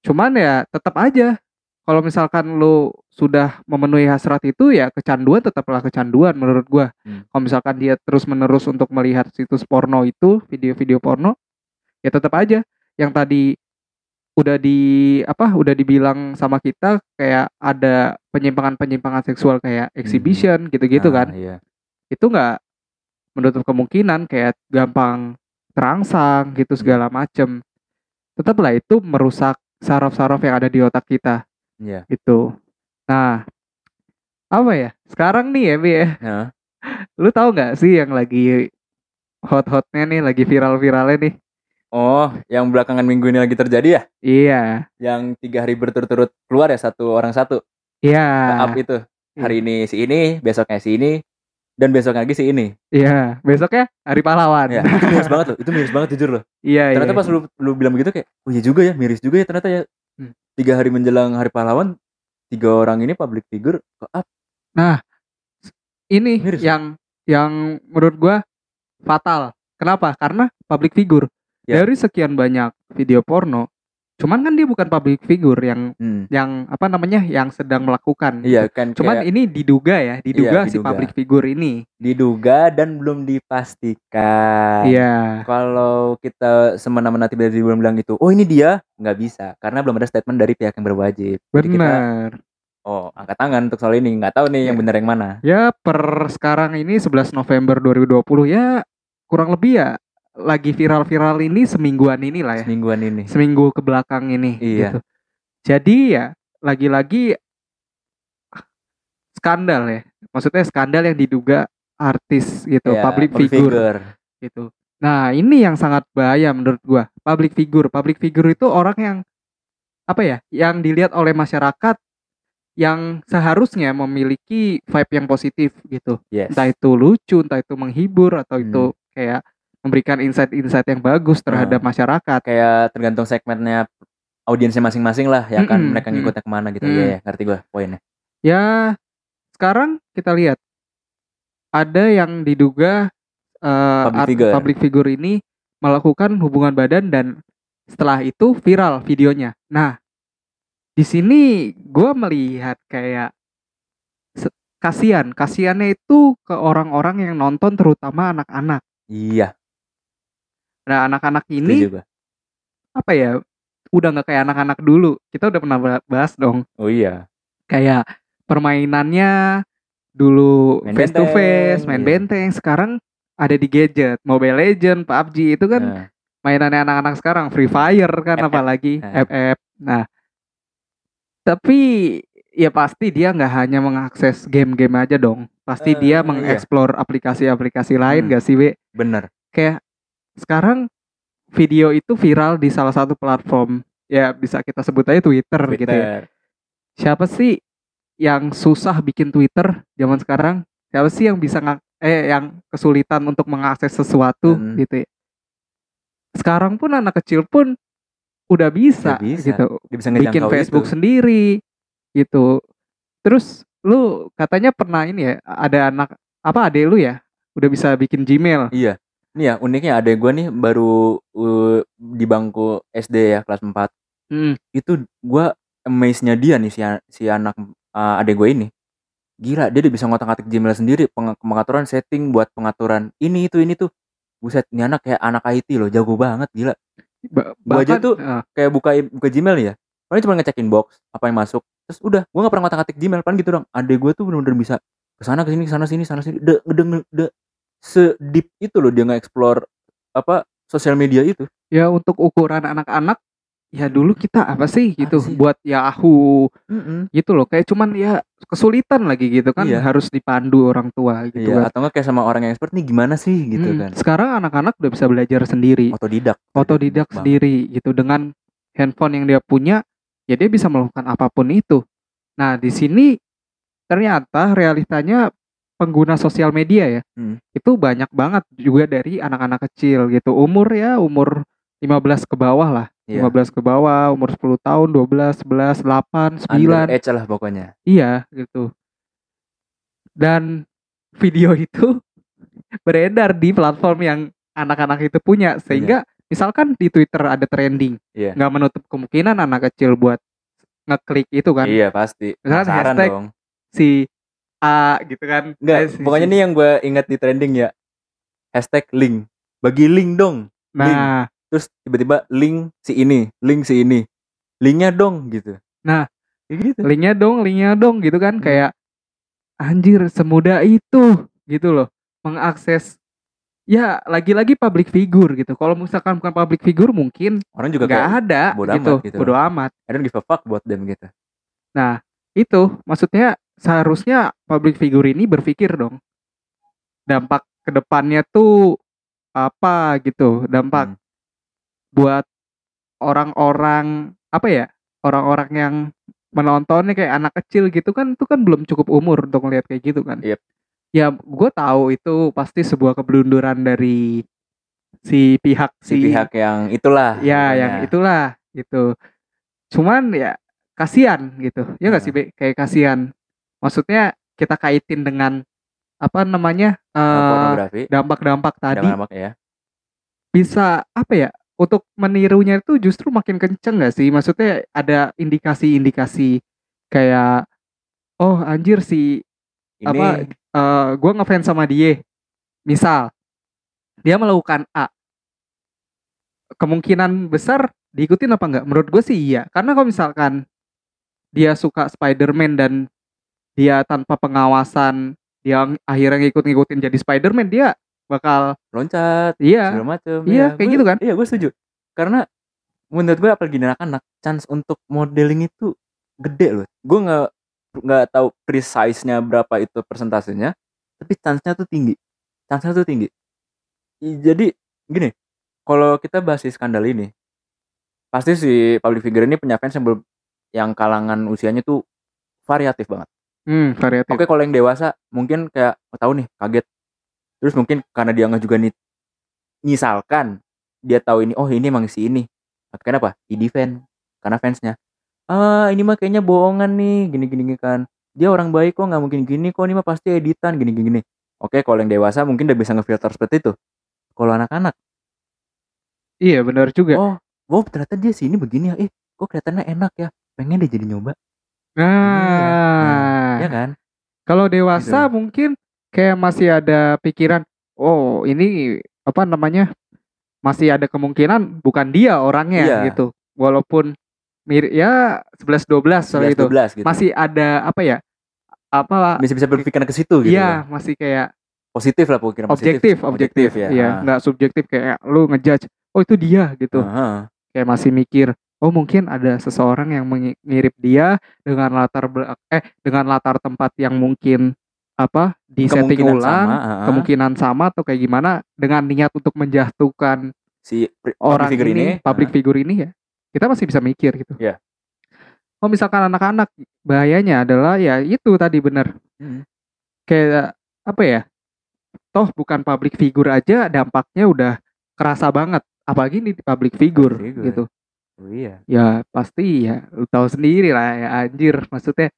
cuman ya tetap aja kalau misalkan lu sudah memenuhi hasrat itu ya kecanduan tetaplah kecanduan menurut gua. Hmm. kalau misalkan dia terus menerus untuk melihat situs porno itu video-video porno ya tetap aja. Yang tadi udah di apa udah dibilang sama kita kayak ada penyimpangan-penyimpangan seksual kayak exhibition gitu-gitu Ah, kan. Iya. itu nggak menutup kemungkinan kayak gampang terangsang gitu segala macem. Tetaplah itu merusak saraf-saraf yang ada di otak kita Iya. gitu nah apa ya sekarang nih ya Bi ya Nah, [laughs] lu tahu nggak sih yang lagi hot-hotnya nih lagi viral-viralnya nih Oh, yang belakangan minggu ini lagi terjadi ya? iya Yang tiga hari berturut-turut keluar ya satu orang satu. iya Up itu. Hari ini si ini, besoknya si ini, dan besoknya lagi si ini. iya besoknya hari pahlawan Ya, itu miris banget loh. Itu miris banget jujur loh. iya Ternyata iya. pas lu lu bilang begitu kayak, oh iya juga ya, miris juga ya ternyata ya. Tiga hari menjelang hari pahlawan, tiga orang ini public figure ke up. ini Miris. yang yang menurut gua fatal. Kenapa? Karena public figure. Ya. Dari sekian banyak video porno, cuman kan dia bukan public figure yang Hmm. yang apa namanya yang sedang melakukan. Iya kan Cuman kayak ini diduga ya, diduga Iya, si diduga. public figure ini. diduga dan belum dipastikan. Iya. Kalau kita semena-mena tiba-tiba bilang gitu, oh ini dia, nggak bisa karena belum ada statement dari pihak yang berwajib. Benar. oh angkat tangan untuk soal ini, nggak tahu nih yang Iya. benar yang mana. Ya per sekarang ini 11 November 2020 ya kurang lebih ya lagi viral-viral ini semingguan ini lah ya. Semingguan ini. seminggu ke belakang ini Iya. gitu. Jadi ya lagi-lagi skandal ya. Maksudnya skandal yang diduga artis gitu, Ya, public, figure, gitu. Nah, ini yang sangat bahaya menurut gua. Public figure, public figure itu orang yang apa ya? Yang dilihat oleh masyarakat yang seharusnya memiliki vibe yang positif gitu. Yes. Entah itu lucu, entah itu menghibur atau Hmm. itu kayak memberikan insight-insight yang bagus terhadap Ah. masyarakat. Kayak tergantung segmennya audiensnya masing-masing lah, ya kan Mm-mm, mereka mm. ngikutnya ke mana gitu. Mm. Iya, ya, ngerti gua poinnya. Ya, sekarang kita lihat ada yang diduga eh, Public art- figure. public figure ini melakukan hubungan badan dan setelah itu viral videonya. Nah, di sini gue melihat kayak kasihan, kasihannya itu ke orang-orang yang nonton terutama anak-anak. Iya, Nah, anak-anak ini gua. apa ya? Udah nggak kayak anak-anak dulu. Kita udah pernah bahas dong. Oh iya. kayak permainannya dulu Main face to face, benteng, main iya. benteng, sekarang ada di gadget, Mobile Legend, PUBG itu kan Nah, mainannya anak-anak sekarang, Free Fire kan FF. apalagi Nah. FF. Nah, tapi ya pasti dia nggak hanya mengakses game-game aja dong, pasti Eh, dia iya. mengeksplor aplikasi-aplikasi lain Hmm. gak sih, Be? bener. Kayak sekarang video itu viral di salah satu platform, ya bisa kita sebut aja Twitter, gitu ya Twitter. siapa sih yang susah bikin Twitter zaman sekarang? Siapa sih yang bisa ngak eh yang kesulitan untuk mengakses sesuatu Hmm. gitu ya? Sekarang pun anak kecil pun udah bisa, Udah bisa. gitu. Dia bisa Bikin Facebook itu. sendiri gitu. Terus lu katanya pernah ini ya, ada anak apa adek lu ya? Udah bisa bikin Gmail. Iya. Nih ya uniknya adek gue nih baru uh, di bangku SD ya kelas 4 Hmm. itu gue amaze-nya dia nih si, si anak uh, adek gue ini. Gila dia udah bisa ngotak-ngatik Gmail sendiri peng- pengaturan setting buat pengaturan ini itu ini tuh buset ini anak kayak anak IT loh jago banget gila. Ba- Gua aja tuh eh, kayak buka buka Gmail ya paling cuma ngecek inbox apa yang masuk. Terus udah gue gak pernah ngotak-ngatik Gmail paling gitu dong adek gue tuh bener-bener bisa ke sana ke sini ke sana sini sana sini de, de, de sedip itu loh dia nge-explore apa sosial media itu ya untuk ukuran anak-anak ya dulu kita apa sih gitu buat Yahoo Mm-mm. gitu loh kayak cuman ya kesulitan lagi gitu kan Iya. harus dipandu orang tua gitu Iya, kan. atau kayak sama orang yang expert nih gimana sih gitu Hmm, kan. sekarang anak-anak udah bisa belajar sendiri Otodidak. otodidak Bang. sendiri gitu dengan handphone yang dia punya ya dia bisa melakukan apa pun itu nah di sini ternyata realitanya pengguna sosial media ya Hmm. itu banyak banget juga dari anak-anak kecil gitu umur ya umur 15 ke bawah lah Iya. 15 ke bawah umur 10 tahun 12 11 8 9 Underage lah pokoknya. Iya gitu. Dan video [laughs] itu beredar di platform yang anak-anak itu punya sehingga misalkan di Twitter ada trending Iya. nggak menutup kemungkinan anak kecil buat ngeklik itu kan Iya pasti. Misalkan hashtag dong. si A gitu kan Enggak, si- pokoknya nih yang gue ingat di trending ya. Hashtag link. Bagi link dong. nah Terus tiba-tiba link si ini, link si ini. Linknya dong gitu. Nah. Gitu. linknya dong linknya dong gitu kan Hmm. kayak anjir semudah itu gitu loh mengakses ya lagi-lagi public figure gitu kalau misalkan bukan public figure mungkin Orang juga nggak kayak ada bodo gitu amat gitu. bodo amat I don't give a fuck buat them gitu. itu maksudnya seharusnya public figure ini berpikir dong dampak ke depannya tuh apa gitu dampak Hmm. buat orang-orang apa ya orang-orang yang menontonnya kayak anak kecil gitu kan itu kan belum cukup umur untuk ngeliat kayak gitu kan Yep. ya gue tahu itu pasti sebuah keblunduran dari si pihak Si, pihak yang itulah. ya pokoknya. yang itulah gitu cuman ya kasihan gitu ya nggak Nah. sih Be? kayak kasihan maksudnya kita kaitin dengan apa namanya pornografi. dampak-dampak tadi. Dampak ya. bisa apa ya untuk menirunya itu justru makin kenceng gak sih? Maksudnya ada indikasi-indikasi kayak oh anjir si Ini apa eh gue ngefans sama dia. Misal dia melakukan A. Kemungkinan besar diikutin apa enggak menurut gue sih iya. Karena kalau misalkan dia suka Spider-Man dan dia tanpa pengawasan dia akhirnya ngikut-ngikutin jadi Spider-Man dia bakal loncat iya. segala macem Iya, Ya, kayak gua- gitu kan? iya gue setuju. Karena menurut gue apalagi anak-anak chance untuk modeling itu gede loh. Gue nggak nggak tahu precise-nya berapa itu persentasenya tapi chance-nya tuh tinggi. Chance-nya tuh tinggi. Jadi gini kalau kita bahas si skandal ini pasti si public figure ini punya fans yang yang kalangan usianya tuh variatif banget hmm variatif Oke kalau yang dewasa mungkin kayak oh, tahu nih kaget. Terus mungkin karena dia nggak juga nih misalkan dia tahu ini oh ini emang si ini. Kenapa? Di defend karena fansnya. Ah ini mah kayaknya bohongan nih gini gini, gini kan. Dia orang baik kok nggak mungkin gini kok ini mah pasti editan gini gini. gini. Oke kalau yang dewasa mungkin udah bisa ngefilter seperti itu. Kalau anak-anak iya benar juga oh wow ternyata dia sini begini ya. Eh kok kelihatannya enak ya. Pengen deh jadi nyoba. nah Ya kan? Kalau dewasa Gitu. mungkin kayak masih ada pikiran, oh ini apa namanya masih ada kemungkinan bukan dia orangnya Iya. gitu. Walaupun mirip ya 11 12 soal 11 itu. 12 gitu. Masih ada apa ya? Apa bisa bisa berpikiran ke situ gitu. Iya, masih kayak Positif lah pikiran positif. objektif, objektif, ya. Iya, nggak subjektif kayak lu ngejudge, oh itu dia gitu. Aha. Kayak masih mikir, oh mungkin ada seseorang yang mirip dia dengan latar eh dengan latar tempat yang mungkin apa di setting ulang sama, ah. kemungkinan sama atau kayak gimana dengan niat untuk menjatuhkan si orang figure ini, ini public ah, figure ini ya kita masih bisa mikir gitu. Iya. Oh misalkan anak-anak bahayanya adalah ya itu tadi benar hmm, kayak apa ya? Toh bukan public figure aja dampaknya udah kerasa banget apalagi ini di public figure, Public figure. gitu. Oh iya. Ya pasti ya. Lu tahu sendiri lah ya anjir. Maksudnya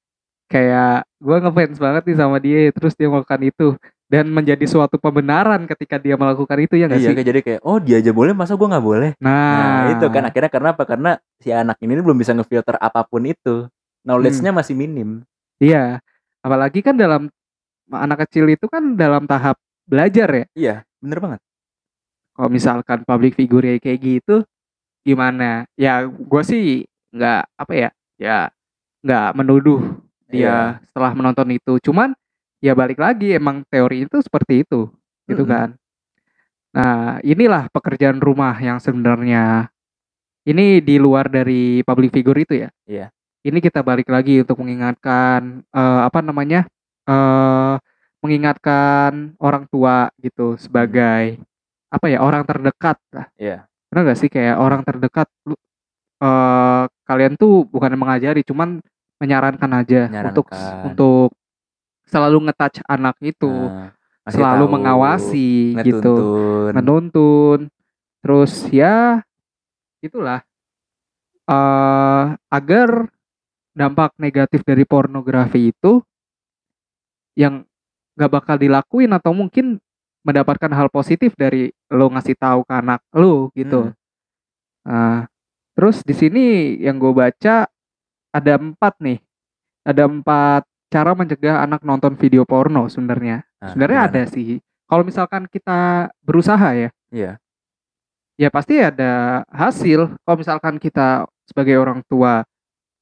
kayak gua ngefans banget nih sama dia terus dia melakukan itu. Dan menjadi suatu pembenaran ketika dia melakukan itu ya nggak iya sih? kayak jadi kayak oh dia aja boleh masa gua nggak boleh? Nah, nah, itu kan. Akhirnya karena apa? Karena si anak ini belum bisa ngefilter apa pun itu. Knowledge-nya Hmm. masih minim. Iya, apalagi kan dalam anak kecil itu kan dalam tahap belajar ya. iya bener banget. Kalau misalkan public figure kayak gitu, gimana? Ya, gue sih nggak apa ya, ya nggak menuduh dia Iya. setelah menonton itu. Cuman ya balik lagi emang teori itu seperti itu, gitu Mm-mm. kan. Nah, inilah pekerjaan rumah yang sebenarnya ini di luar dari public figure itu ya. Iya. Ini kita balik lagi untuk mengingatkan eh, apa namanya? eh mengingatkan orang tua gitu sebagai apa ya orang terdekat lah. Iya. Pernah gak sih kayak orang terdekat lu eh kalian tuh bukan mengajari cuman menyarankan aja untuk Menyarankan. untuk selalu ngetouch anak itu, Nah, selalu tahu, mengawasi gitu, ngetuntun. menuntun. Terus ya itulah eh agar dampak negatif dari pornografi itu yang nggak bakal dilakuin atau mungkin mendapatkan hal positif dari lo ngasih tahu ke anak lo gitu. Hmm. Nah, terus di sini yang gue baca ada empat nih, ada empat cara mencegah anak nonton video porno sebenarnya. Nah, sebenarnya ada sih. Kalau misalkan kita berusaha ya, Iya. ya pasti ada hasil. Kalau misalkan kita sebagai orang tua,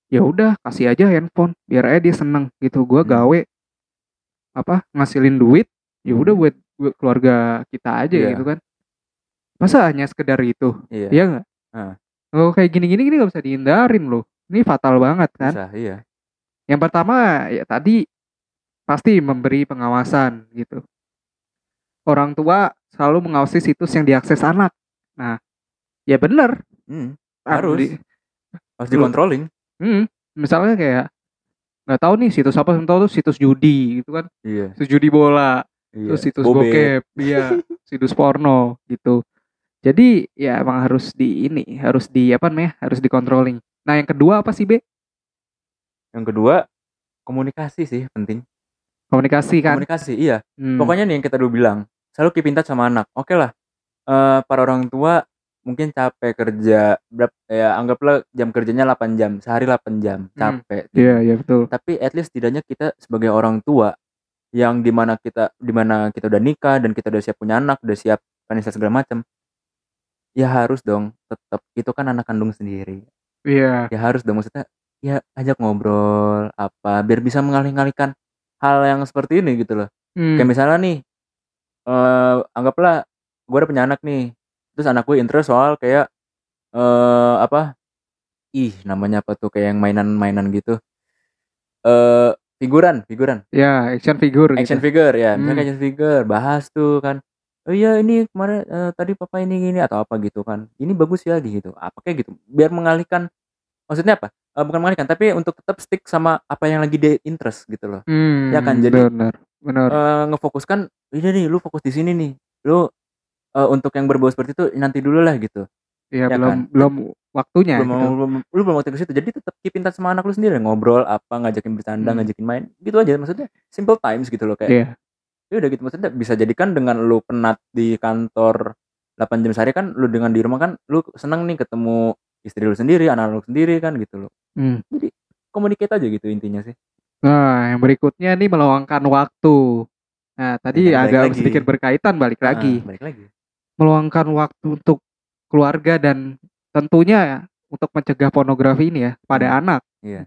ya udah kasih aja handphone, biar aja dia seneng gitu. Gua Hmm. gawe apa ngasilin duit, ya udah Hmm. buat, buat keluarga kita aja Iya. gitu kan. Masa hanya sekedar itu, Iya. iya nggak? Ah. Oh kayak gini-gini gini nggak bisa dihindarin loh. Ini fatal banget kan. Susah, iya. Yang pertama ya tadi pasti memberi pengawasan gitu. Orang tua selalu mengawasi situs yang diakses anak. Nah, ya bener. Hmm. Harus. di- Harus dikontrolling. Hmm, misalnya kayak nggak tahu nih situs apa tahu tuh situs judi gitu kan, Iya. situs judi bola, Iya. terus situs Bobe. bokep, iya, [laughs] situs porno gitu. Jadi ya emang harus di ini, harus di apa namanya, harus dikontrolling. Nah yang kedua apa sih B? Yang kedua, komunikasi sih penting. Komunikasi kan. Komunikasi, iya. Hmm, Pokoknya nih yang kita dulu bilang, selalu keep in touch sama anak. Oke lah, eh, para orang tua mungkin capek kerja, berapa, ya anggaplah jam kerjanya 8 jam, sehari 8 jam, Hmm. capek. Iya iya betul. Tapi at least setidaknya kita sebagai orang tua yang di mana kita di mana kita udah nikah dan kita udah siap punya anak, udah siap financial segala macam, ya harus dong tetap itu kan anak kandung sendiri. Iya. Ya harus dong maksudnya ya ajak ngobrol apa biar bisa mengalih-alihkan hal yang seperti ini gitu loh. Hmm, Kayak misalnya nih, eh anggaplah gue udah punya anak nih, terus anak gue interest soal kayak eh apa? Ih, namanya apa tuh kayak yang mainan-mainan gitu. Eh figuran, figuran, ya action figure action gitu. figure ya, misalnya Hmm. action figure, bahas tuh kan. Oh iya ini kemarin eh, tadi papa ini gini atau apa gitu kan. Ini bagus ya gitu. Apa kayak gitu. Biar mengalihkan maksudnya apa? Eh, bukan mengalihkan tapi untuk tetap stick sama apa yang lagi dia interest gitu loh. Hmm, Ya kan, jadi- benar benar. eh ngefokuskan ini nih lu fokus di sini nih lu eh, untuk yang berbau seperti itu nanti dulu lah gitu ya, ya belum kan? belum waktunya belum, gitu. belum lu belum waktu ke situ jadi tetap keep in touch sama anak lu sendiri ngobrol apa ngajakin bercanda Hmm. ngajakin main gitu aja maksudnya simple times gitu loh kayak Iya. ya udah gitu maksudnya bisa jadikan dengan lu penat di kantor 8 jam sehari kan lu dengan di rumah kan lu seneng nih ketemu istri lu sendiri anak lu sendiri kan gitu loh Hmm. communicate aja gitu intinya sih Nah, yang berikutnya nih meluangkan waktu. Nah, tadi Ya, agak lagi. sedikit berkaitan balik lagi. Ah, balik lagi Meluangkan waktu untuk keluarga dan tentunya untuk mencegah pornografi ini ya pada Hmm. anak. iya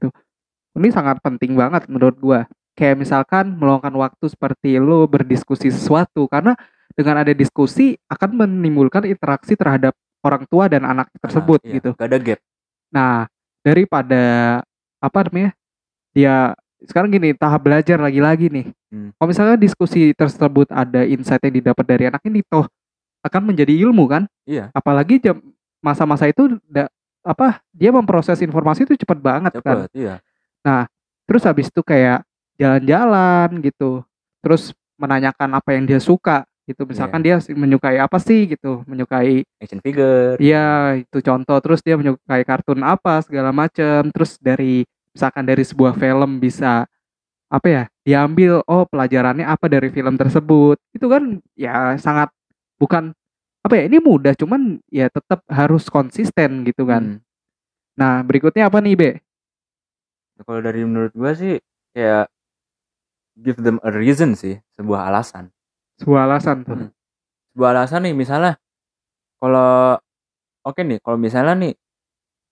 Ini sangat penting banget menurut gua. Kayak misalkan meluangkan waktu seperti lo berdiskusi sesuatu karena dengan ada diskusi akan menimbulkan interaksi terhadap orang tua dan anak tersebut Ah, iya. gitu. gak ada gap Nah, daripada apa namanya? Dia sekarang gini, tahap belajar lagi-lagi nih. Hmm. Kalau misalnya diskusi tersebut ada insight yang didapat dari anak ini toh akan menjadi ilmu kan? iya Apalagi jam masa-masa itu da- apa dia memproses informasi itu cepat banget kan. cepet iya Terus habis itu kayak jalan-jalan gitu. Terus menanyakan apa yang dia suka gitu. Misalkan dia menyukai apa sih gitu, menyukai action figure Iya, itu contoh. Terus dia menyukai kartun apa segala macam. Terus dari misalkan dari sebuah film bisa apa ya? Diambil oh pelajarannya apa dari film tersebut. Itu kan ya sangat bukan apa ya? Ini mudah cuman ya tetap harus konsisten gitu kan. Hmm. Nah, berikutnya apa nih, Be? Kalau dari menurut gua sih kayak give them a reason sih, sebuah alasan. Sebuah alasan tuh. Hmm. Sebuah alasan nih misalnya kalau oke nih, kalau misalnya nih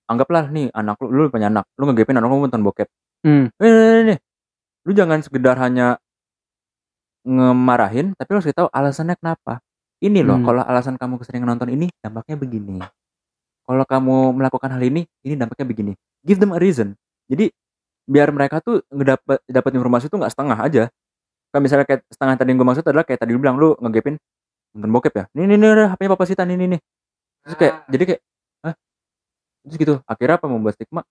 anggaplah nih anak lu, lu punya anak, lu ngegepin anak lu nonton bokep. Hmm. Eh, nih, nih, nih. Lu jangan sekedar hanya ngemarahin, tapi lu harus tahu alasannya kenapa. Ini loh, Hmm. kalau alasan kamu keseringan nonton ini, dampaknya begini. Kalau kamu melakukan hal ini, ini dampaknya begini. Give them a reason. Jadi biar mereka tuh ngedapat dapat informasi tuh nggak setengah aja. Kayak misalnya kayak setengah tadi yang gue maksud adalah kayak tadi lu bilang lu ngegepin nonton bokep ya. Nih nih nih HP-nya Papa Sita nih nih. Terus kayak jadi kayak Hah? Terus gitu. Akhirnya apa membuat stigma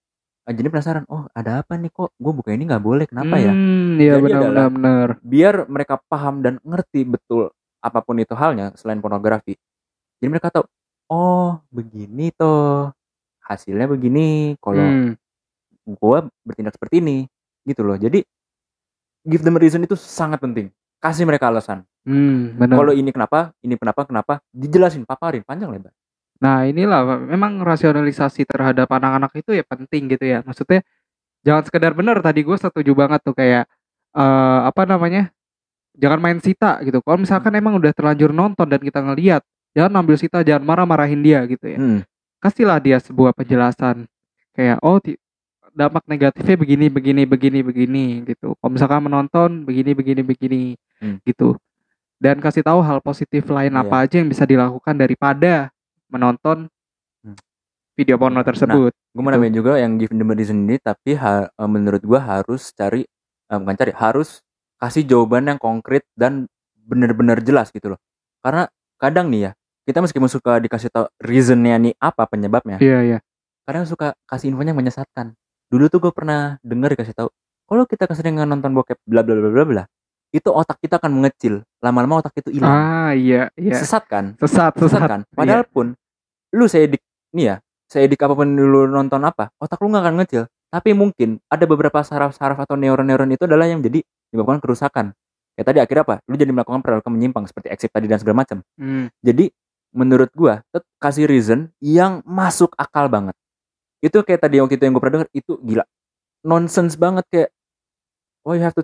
ah, jadi penasaran, oh ada apa nih kok gue buka ini nggak boleh kenapa ya? Hmm, iya Jadi benar adalah- benar benar. biar mereka paham dan ngerti betul apa pun itu halnya selain pornografi. Jadi mereka tahu, oh begini toh hasilnya begini kalau Hmm. gua bertindak seperti ini gitu loh. Jadi give them a reason itu sangat penting. kasih mereka alasan Hmm, kalau ini kenapa ini kenapa kenapa dijelasin paparin panjang lebar Nah, inilah memang rasionalisasi terhadap anak-anak itu ya penting gitu ya. Maksudnya jangan sekedar benar tadi gue setuju banget tuh kayak eh apa namanya? Jangan main sita gitu. Kalau misalkan emang udah terlanjur nonton dan kita ngeliat, jangan ambil sita, jangan marah-marahin dia gitu ya. Hmm, Kasihlah dia sebuah penjelasan kayak oh dampak negatifnya begini begini begini begini gitu. Kalau misalkan menonton begini begini begini Hmm. gitu. Dan kasih tahu hal positif lain Iya. apa aja yang bisa dilakukan daripada menonton Hmm. video porno tersebut. gue mau Gitu. nambahin juga yang give the reason ini tapi ha- eh, menurut gue harus cari eh, bukan cari harus kasih jawaban yang konkret dan benar-benar jelas gitu loh. Karena kadang nih ya kita meskipun suka dikasih tahu reasonnya nih apa penyebabnya Iya iya. kadang suka kasih infonya yang menyesatkan. Dulu tuh gue pernah denger dikasih tahu kalau kita keseringan nonton bokep bla bla bla bla bla itu otak kita akan mengecil. Lama-lama otak itu hilang. Ah iya iya. sesat kan? Sesat sesat sesat. kan? Padahal pun lu saya dik nih ya saya dik apa pun lu nonton apa otak lu nggak akan ngecil tapi mungkin ada beberapa saraf-saraf atau neuron-neuron itu adalah yang jadi menyebabkan kerusakan. Ya tadi akhirnya apa? Lu jadi melakukan perilaku menyimpang seperti exit tadi dan segala macam. Hmm. jadi menurut gua kasih reason yang masuk akal banget. Itu kayak tadi waktu itu yang gue pernah denger itu gila. Nonsense banget kayak why you have to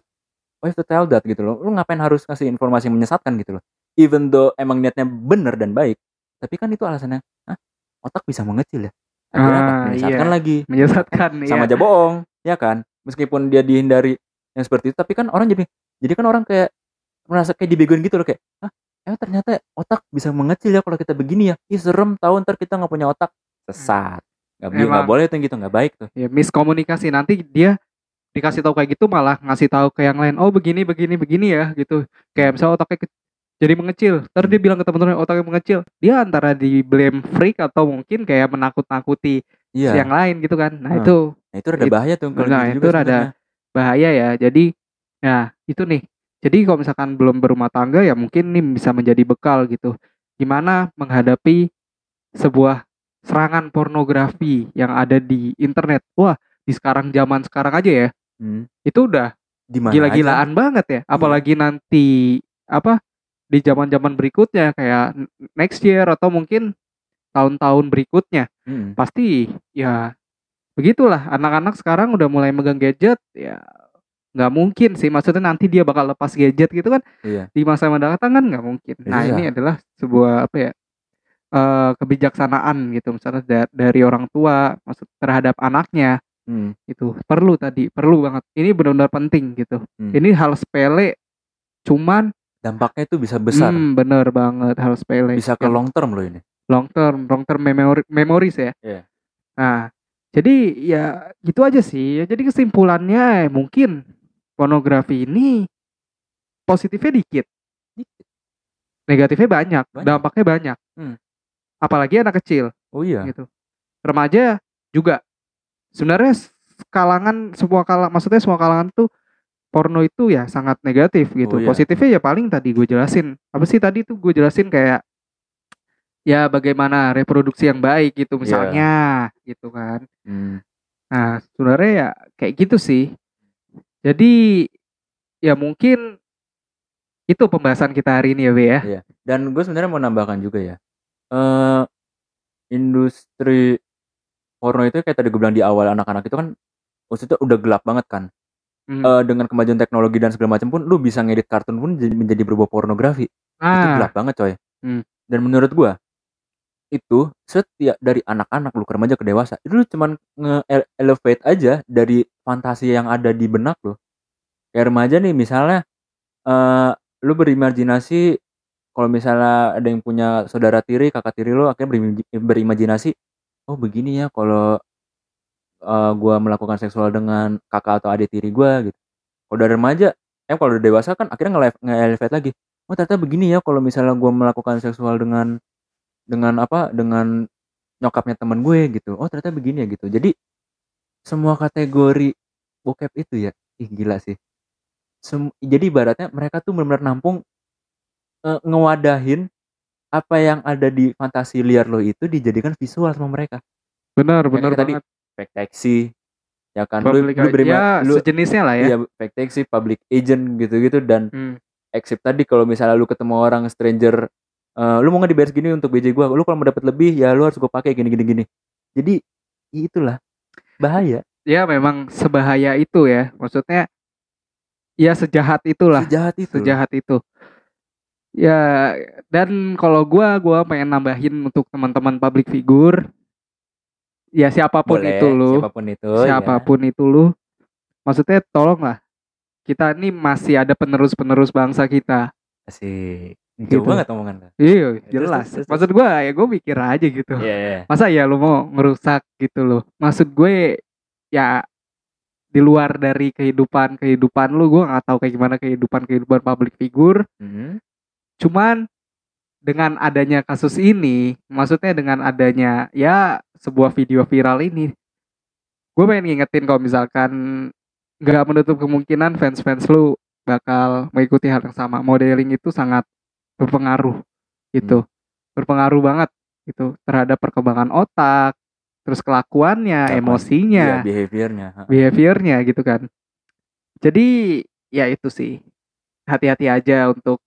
why you have to tell that gitu loh. Lu ngapain harus kasih informasi yang menyesatkan gitu loh? Even though emang niatnya bener dan baik tapi kan itu alasannya Hah? otak bisa mengecil ya? Akhirnya apa? Ah, menyesatkan iya. lagi. Menyesatkan sama iya. aja bohong ya kan? Meskipun dia dihindari yang seperti itu tapi kan orang jadi jadi kan orang kayak merasa kayak dibegoin gitu loh kayak ah emang ternyata otak bisa mengecil ya kalau kita begini ya ih serem tahu ntar kita nggak punya otak sesat nggak Emang. boleh tuh gitu nggak baik tuh Ya, miskomunikasi nanti dia dikasih tahu kayak gitu malah ngasih tahu ke yang lain. Oh, begini begini begini ya gitu. Kayak misalnya otaknya jadi mengecil. Ntar dia bilang ke teman-teman otaknya mengecil. Dia antara di blame freak atau mungkin kayak menakut-nakuti iya yang lain gitu kan. Nah, Hmm. itu nah itu rada bahaya tuh kalau nah, gitu itu juga rada sebenarnya. Bahaya ya. Jadi nah, itu nih. Jadi kalau misalkan belum berumah tangga ya mungkin nih bisa menjadi bekal gitu. Gimana menghadapi sebuah serangan pornografi yang ada di internet. Wah, di sekarang zaman sekarang aja ya. Hmm. Itu udah gila-gilaan banget ya. Apalagi nanti apa di zaman-zaman berikutnya kayak next year atau mungkin tahun-tahun berikutnya. Hmm. pasti ya begitulah anak-anak sekarang udah mulai megang gadget ya nggak mungkin sih maksudnya nanti dia bakal lepas gadget gitu kan iya di masa mendatang kan nggak mungkin nah Iya. ini adalah sebuah apa ya eh, kebijaksanaan gitu misalnya da- dari orang tua maksud terhadap anaknya Hmm. itu perlu tadi perlu banget ini benar-benar penting gitu Hmm. ini hal sepele cuman dampaknya itu bisa besar hmm, bener banget hal sepele bisa ke long term loh ini long term long term memory memories ya Iya. nah jadi ya gitu aja sih. Ya jadi kesimpulannya mungkin pornografi ini positifnya dikit. Negatifnya banyak, Banyak. dampaknya banyak. Hmm. apalagi anak kecil. Oh iya. Gitu. Remaja juga. Sebenarnya kalangan semua kalangan maksudnya semua kalangan tuh porno itu ya sangat negatif gitu. Oh, iya. positifnya ya paling tadi gue jelasin. Apa sih tadi tuh gue jelasin kayak ya bagaimana reproduksi yang baik gitu Iya. misalnya gitu kan Hmm. nah sebenarnya ya kayak gitu sih jadi ya mungkin itu pembahasan kita hari ini ya Be ya Iya. Dan gue sebenarnya mau nambahkan juga ya. eh industri porno itu kayak tadi gue bilang di awal anak-anak itu kan maksudnya udah gelap banget kan. Hmm. Eh, dengan kemajuan teknologi dan segala macam pun lu bisa ngedit kartun pun jadi- menjadi berubah pornografi. Itu ah gelap banget coy. Hmm. Dan menurut gua itu setiap dari anak-anak lu ke remaja ke dewasa itu lu cuman nge-elevate aja dari fantasi yang ada di benak lu. Kayak remaja nih misalnya eh lu berimajinasi kalau misalnya ada yang punya saudara tiri, kakak tiri lu akhirnya berim- berimajinasi oh begini ya kalau eh, gua melakukan seksual dengan kakak atau adik tiri gua gitu. Kalau udah remaja, eh kalau udah dewasa kan akhirnya nge- nge-elevate lagi. Oh ternyata begini ya kalau misalnya gua melakukan seksual dengan dengan apa dengan nyokapnya teman gue gitu. Oh ternyata begini ya gitu. Jadi semua kategori bokep itu ya, ih gila sih. Sem- jadi ibaratnya mereka tuh benar-benar nampung eh, ngewadahin apa yang ada di fantasi liar lo itu dijadikan visual sama mereka. benar Kayak benar tadi, Fake taxi, ya kan? Lu, Public lu berima, ya lu, sejenisnya lah ya iya fake taxi, public agent gitu-gitu dan Hmm. exit tadi kalau misalnya lu ketemu orang stranger eh, lu mau nggak dibayar segini untuk BJ gua? Lu kalau mau dapat lebih ya lu harus gua pakai gini gini gini. Jadi itulah. Bahaya. Ya memang sebahaya itu ya. Maksudnya ya sejahat itulah. Sejahat itu. Sejahat itu. Ya dan kalau gua gua pengen nambahin untuk teman-teman public figure. Ya siapa pun Boleh, itu lu. siapa pun itu ya. siapa pun itu lu. Maksudnya tolonglah. Kita ini masih ada penerus-penerus bangsa kita. Asik. Gitu. Jauh banget omongan lu. iya terus, jelas terus, terus. maksud gua ya gue mikir aja gitu Iya, iya. masa ya lu mau ngerusak gitu loh maksud gue ya di luar dari kehidupan kehidupan lu gue nggak tahu kayak gimana kehidupan kehidupan public figure Mhm. cuman dengan adanya kasus ini maksudnya dengan adanya ya sebuah video viral ini gue pengen ngingetin kalau misalkan nggak menutup kemungkinan fans-fans lu bakal mengikuti hal yang sama modeling itu sangat berpengaruh gitu berpengaruh banget gitu terhadap perkembangan otak terus kelakuannya Apa? emosinya Iya, behaviornya. ha. behaviornya gitu kan jadi ya itu sih hati-hati aja untuk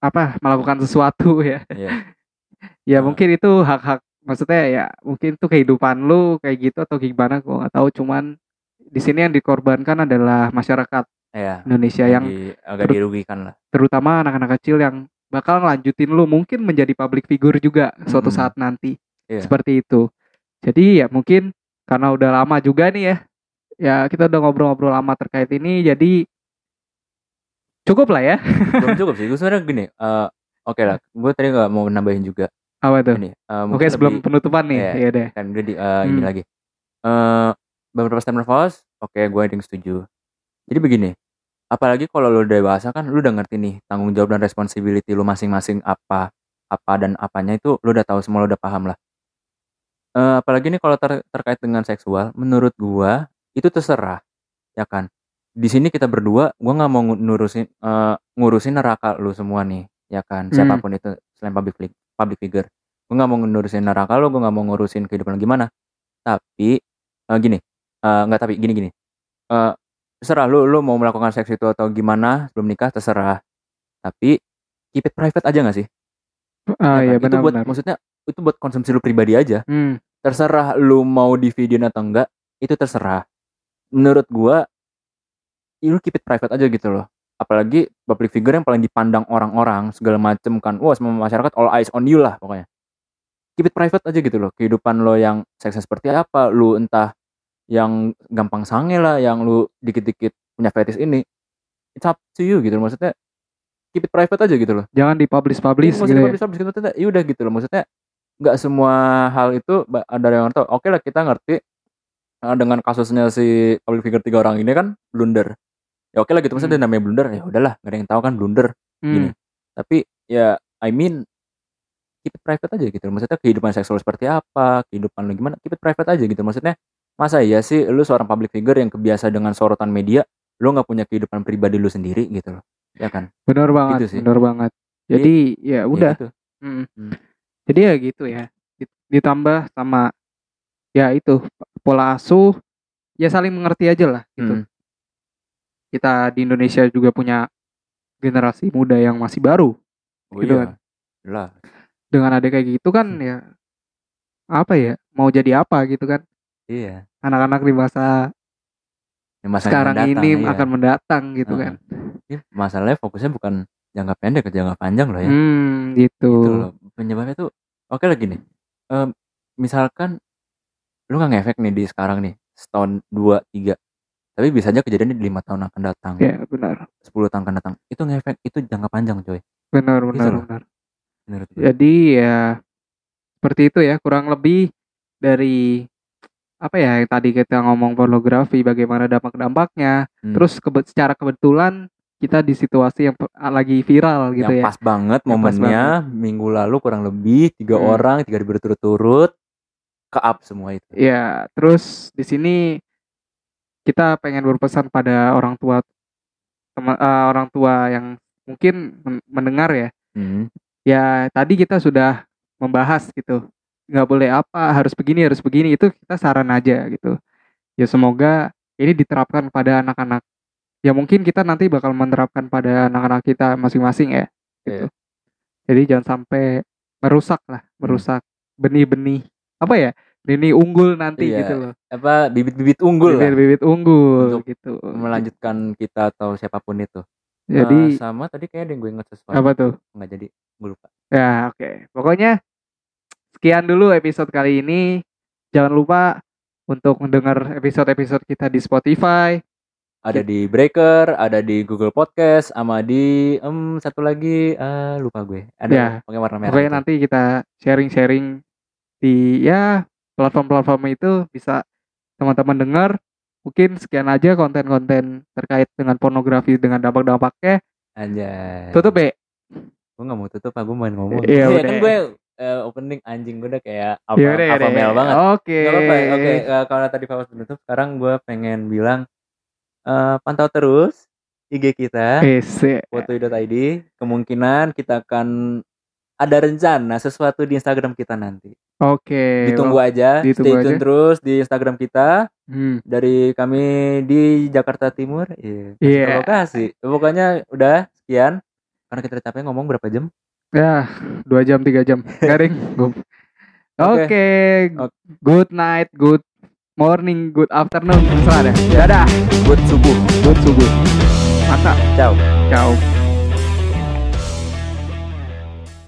apa melakukan sesuatu [laughs] ya Iya. ya Ah. mungkin itu hak-hak maksudnya ya mungkin itu kehidupan lu kayak gitu atau gimana gua nggak tahu cuman di sini yang dikorbankan adalah masyarakat Iya. Indonesia yang Di- agak terus- dirugikan lah. terutama anak-anak kecil yang bakal ngelanjutin lu mungkin menjadi public figure juga suatu Mm-mm. saat nanti Iya. seperti itu jadi ya mungkin karena udah lama juga nih ya ya kita udah ngobrol-ngobrol lama terkait ini jadi cukup lah ya Belum cukup sih. Gue [laughs] sebenarnya gini. eh, Oke lah. Gue tadi nggak mau nambahin juga apa tuh ini. eh, oke sebelum lebih- penutupan nih Iya. ya deh kan udah di ini Hmm. lagi. Eh beberapa statement false, oke gue yang setuju. Jadi begini, apalagi kalau lu dewasa kan lu udah ngerti nih tanggung jawab dan responsibility lu masing-masing apa apa dan apanya itu lu udah tahu semua lu udah paham lah. Eh apalagi nih kalau ter- terkait dengan seksual, menurut gua itu terserah, ya kan. Di sini kita berdua, gua nggak mau ngu- nurusin eh, ngurusin neraka lu semua nih, ya kan. Hmm. Siapa pun itu selain public public figure, gua nggak mau ngurusin neraka lu, gua nggak mau ngurusin kehidupan lu gimana. Tapi eh, gini, nggak tapi gini gini. Eh, terserah lu lu mau melakukan seks itu atau gimana sebelum nikah terserah. Tapi keep it private aja nggak sih? ah Ya ya kan? itu buat benar-benar maksudnya itu buat konsumsi lu pribadi aja hmm. terserah lu mau di video atau enggak itu terserah menurut gua ya lu keep it private aja gitu loh apalagi public figure yang paling dipandang orang-orang segala macem kan wah semua masyarakat all eyes on you lah pokoknya keep it private aja gitu loh kehidupan lo yang seksnya seperti apa lu entah yang gampang sange lah yang lu dikit-dikit punya fetish ini it's up to you gitu loh. Maksudnya keep it private aja gitu loh. Jangan dipublish publish Iya, gitu ya. publish, publish gitu ya udah gitu loh. Maksudnya nggak semua hal itu ada yang tahu. Oke lah kita ngerti eh, dengan kasusnya si public figure tiga orang ini kan blunder. Ya oke lah gitu maksudnya Hmm. namanya blunder ya udahlah nggak ada yang tahu kan blunder. Hmm. gini. tapi ya I mean keep it private aja gitu maksudnya kehidupan seksual seperti apa kehidupan lu gimana keep it private aja gitu. Maksudnya masa iya sih lu seorang public figure yang kebiasa dengan sorotan media lu nggak punya kehidupan pribadi lu sendiri gitu loh ya kan benar banget Gitu sih. benar banget jadi ya Ya udah gitu. Hmm. Hmm. Jadi ya gitu ya. Dit- Ditambah sama ya itu pola asuh ya saling mengerti aja lah gitu. Hmm. Kita di Indonesia juga punya generasi muda yang masih baru. Oh Gitu iya. kan. Lah. Dengan ada kayak gitu kan Hmm. ya apa ya? Mau jadi apa gitu kan? Iya. Anak-anak di masa Yang masa sekarang mendatang, ini iya. akan mendatang gitu kan. Iya, masalahnya fokusnya bukan jangka pendek ke jangka panjang loh ya. Hmm, gitu. Gitu loh. Penyebabnya tuh oke lah gini. Em, misalkan lu nggak ngefek nih di sekarang nih setahun dua tiga tapi bisa aja kejadian di lima tahun akan datang Ya, benar. 10 tahun akan datang itu ngefek itu jangka panjang coy Benar, Gitu benar, loh. benar. menurut gue Jadi ya seperti itu ya kurang lebih dari apa ya yang tadi kita ngomong pornografi bagaimana dampak-dampaknya Hmm. terus kebe- secara kebetulan kita di situasi yang lagi viral gitu yang ya pas banget Yang pas momennya minggu lalu kurang lebih tiga Hmm. orang tiga berturut-turut ke up semua itu ya terus di sini kita pengen berpesan pada orang tua teman eh, orang tua yang mungkin men- mendengar ya Hmm. ya tadi kita sudah membahas gitu nggak boleh apa harus begini harus begini itu kita saran aja gitu ya semoga ini diterapkan pada anak-anak ya mungkin kita nanti bakal menerapkan pada anak-anak kita masing-masing ya gitu. Iya. Jadi jangan sampai merusak lah, merusak benih-benih apa ya? Benih unggul nanti Iya, gitu loh. apa bibit-bibit unggul Bibit-bibit unggul Untuk gitu. melanjutkan kita atau siapa pun itu. Jadi Eh, sama tadi kayak ada yang gue inget sesuatu. apa tuh? Nggak jadi, gue lupa. Ya, oke. Pokoknya sekian dulu episode kali ini. Jangan lupa untuk mendengar episode-episode kita di Spotify. Ada di Breaker, ada di Google Podcast, sama di em satu lagi eh, lupa gue. Ada Ya, pakai warna merah. Itu. nanti kita sharing-sharing di ya platform-platform itu bisa teman-teman dengar. Mungkin sekian aja konten-konten terkait dengan pornografi dengan dampak-dampaknya. Anjay. Tutup ya. Gue nggak mau tutup, aku mau ngomong. Iya, [laughs] kan udah. gue eh, opening anjing gue udah kayak apa Yaudah, apa yaudah. mel banget. Oke. Oke, eh, kalau tadi Fawas menutup, sekarang gue pengen bilang eh, pantau terus IG kita foto.id. Kemungkinan kita akan ada rencana sesuatu di Instagram kita nanti. Oke. Ditunggu aja, ditunggu stay tune aja. terus di Instagram kita Hmm. dari kami di Jakarta Timur. Iya. kasih Iya. tahu Lokasi. Pokoknya udah sekian. Karena kita capek ngomong berapa jam? Ya, dua jam tiga jam [laughs] garing. Oke. Oke. Oke. Good night, good morning, good afternoon. Terserah deh. Ya. Dadah. Buat subuh. Good subuh. Mantap. Ciao. Ciao.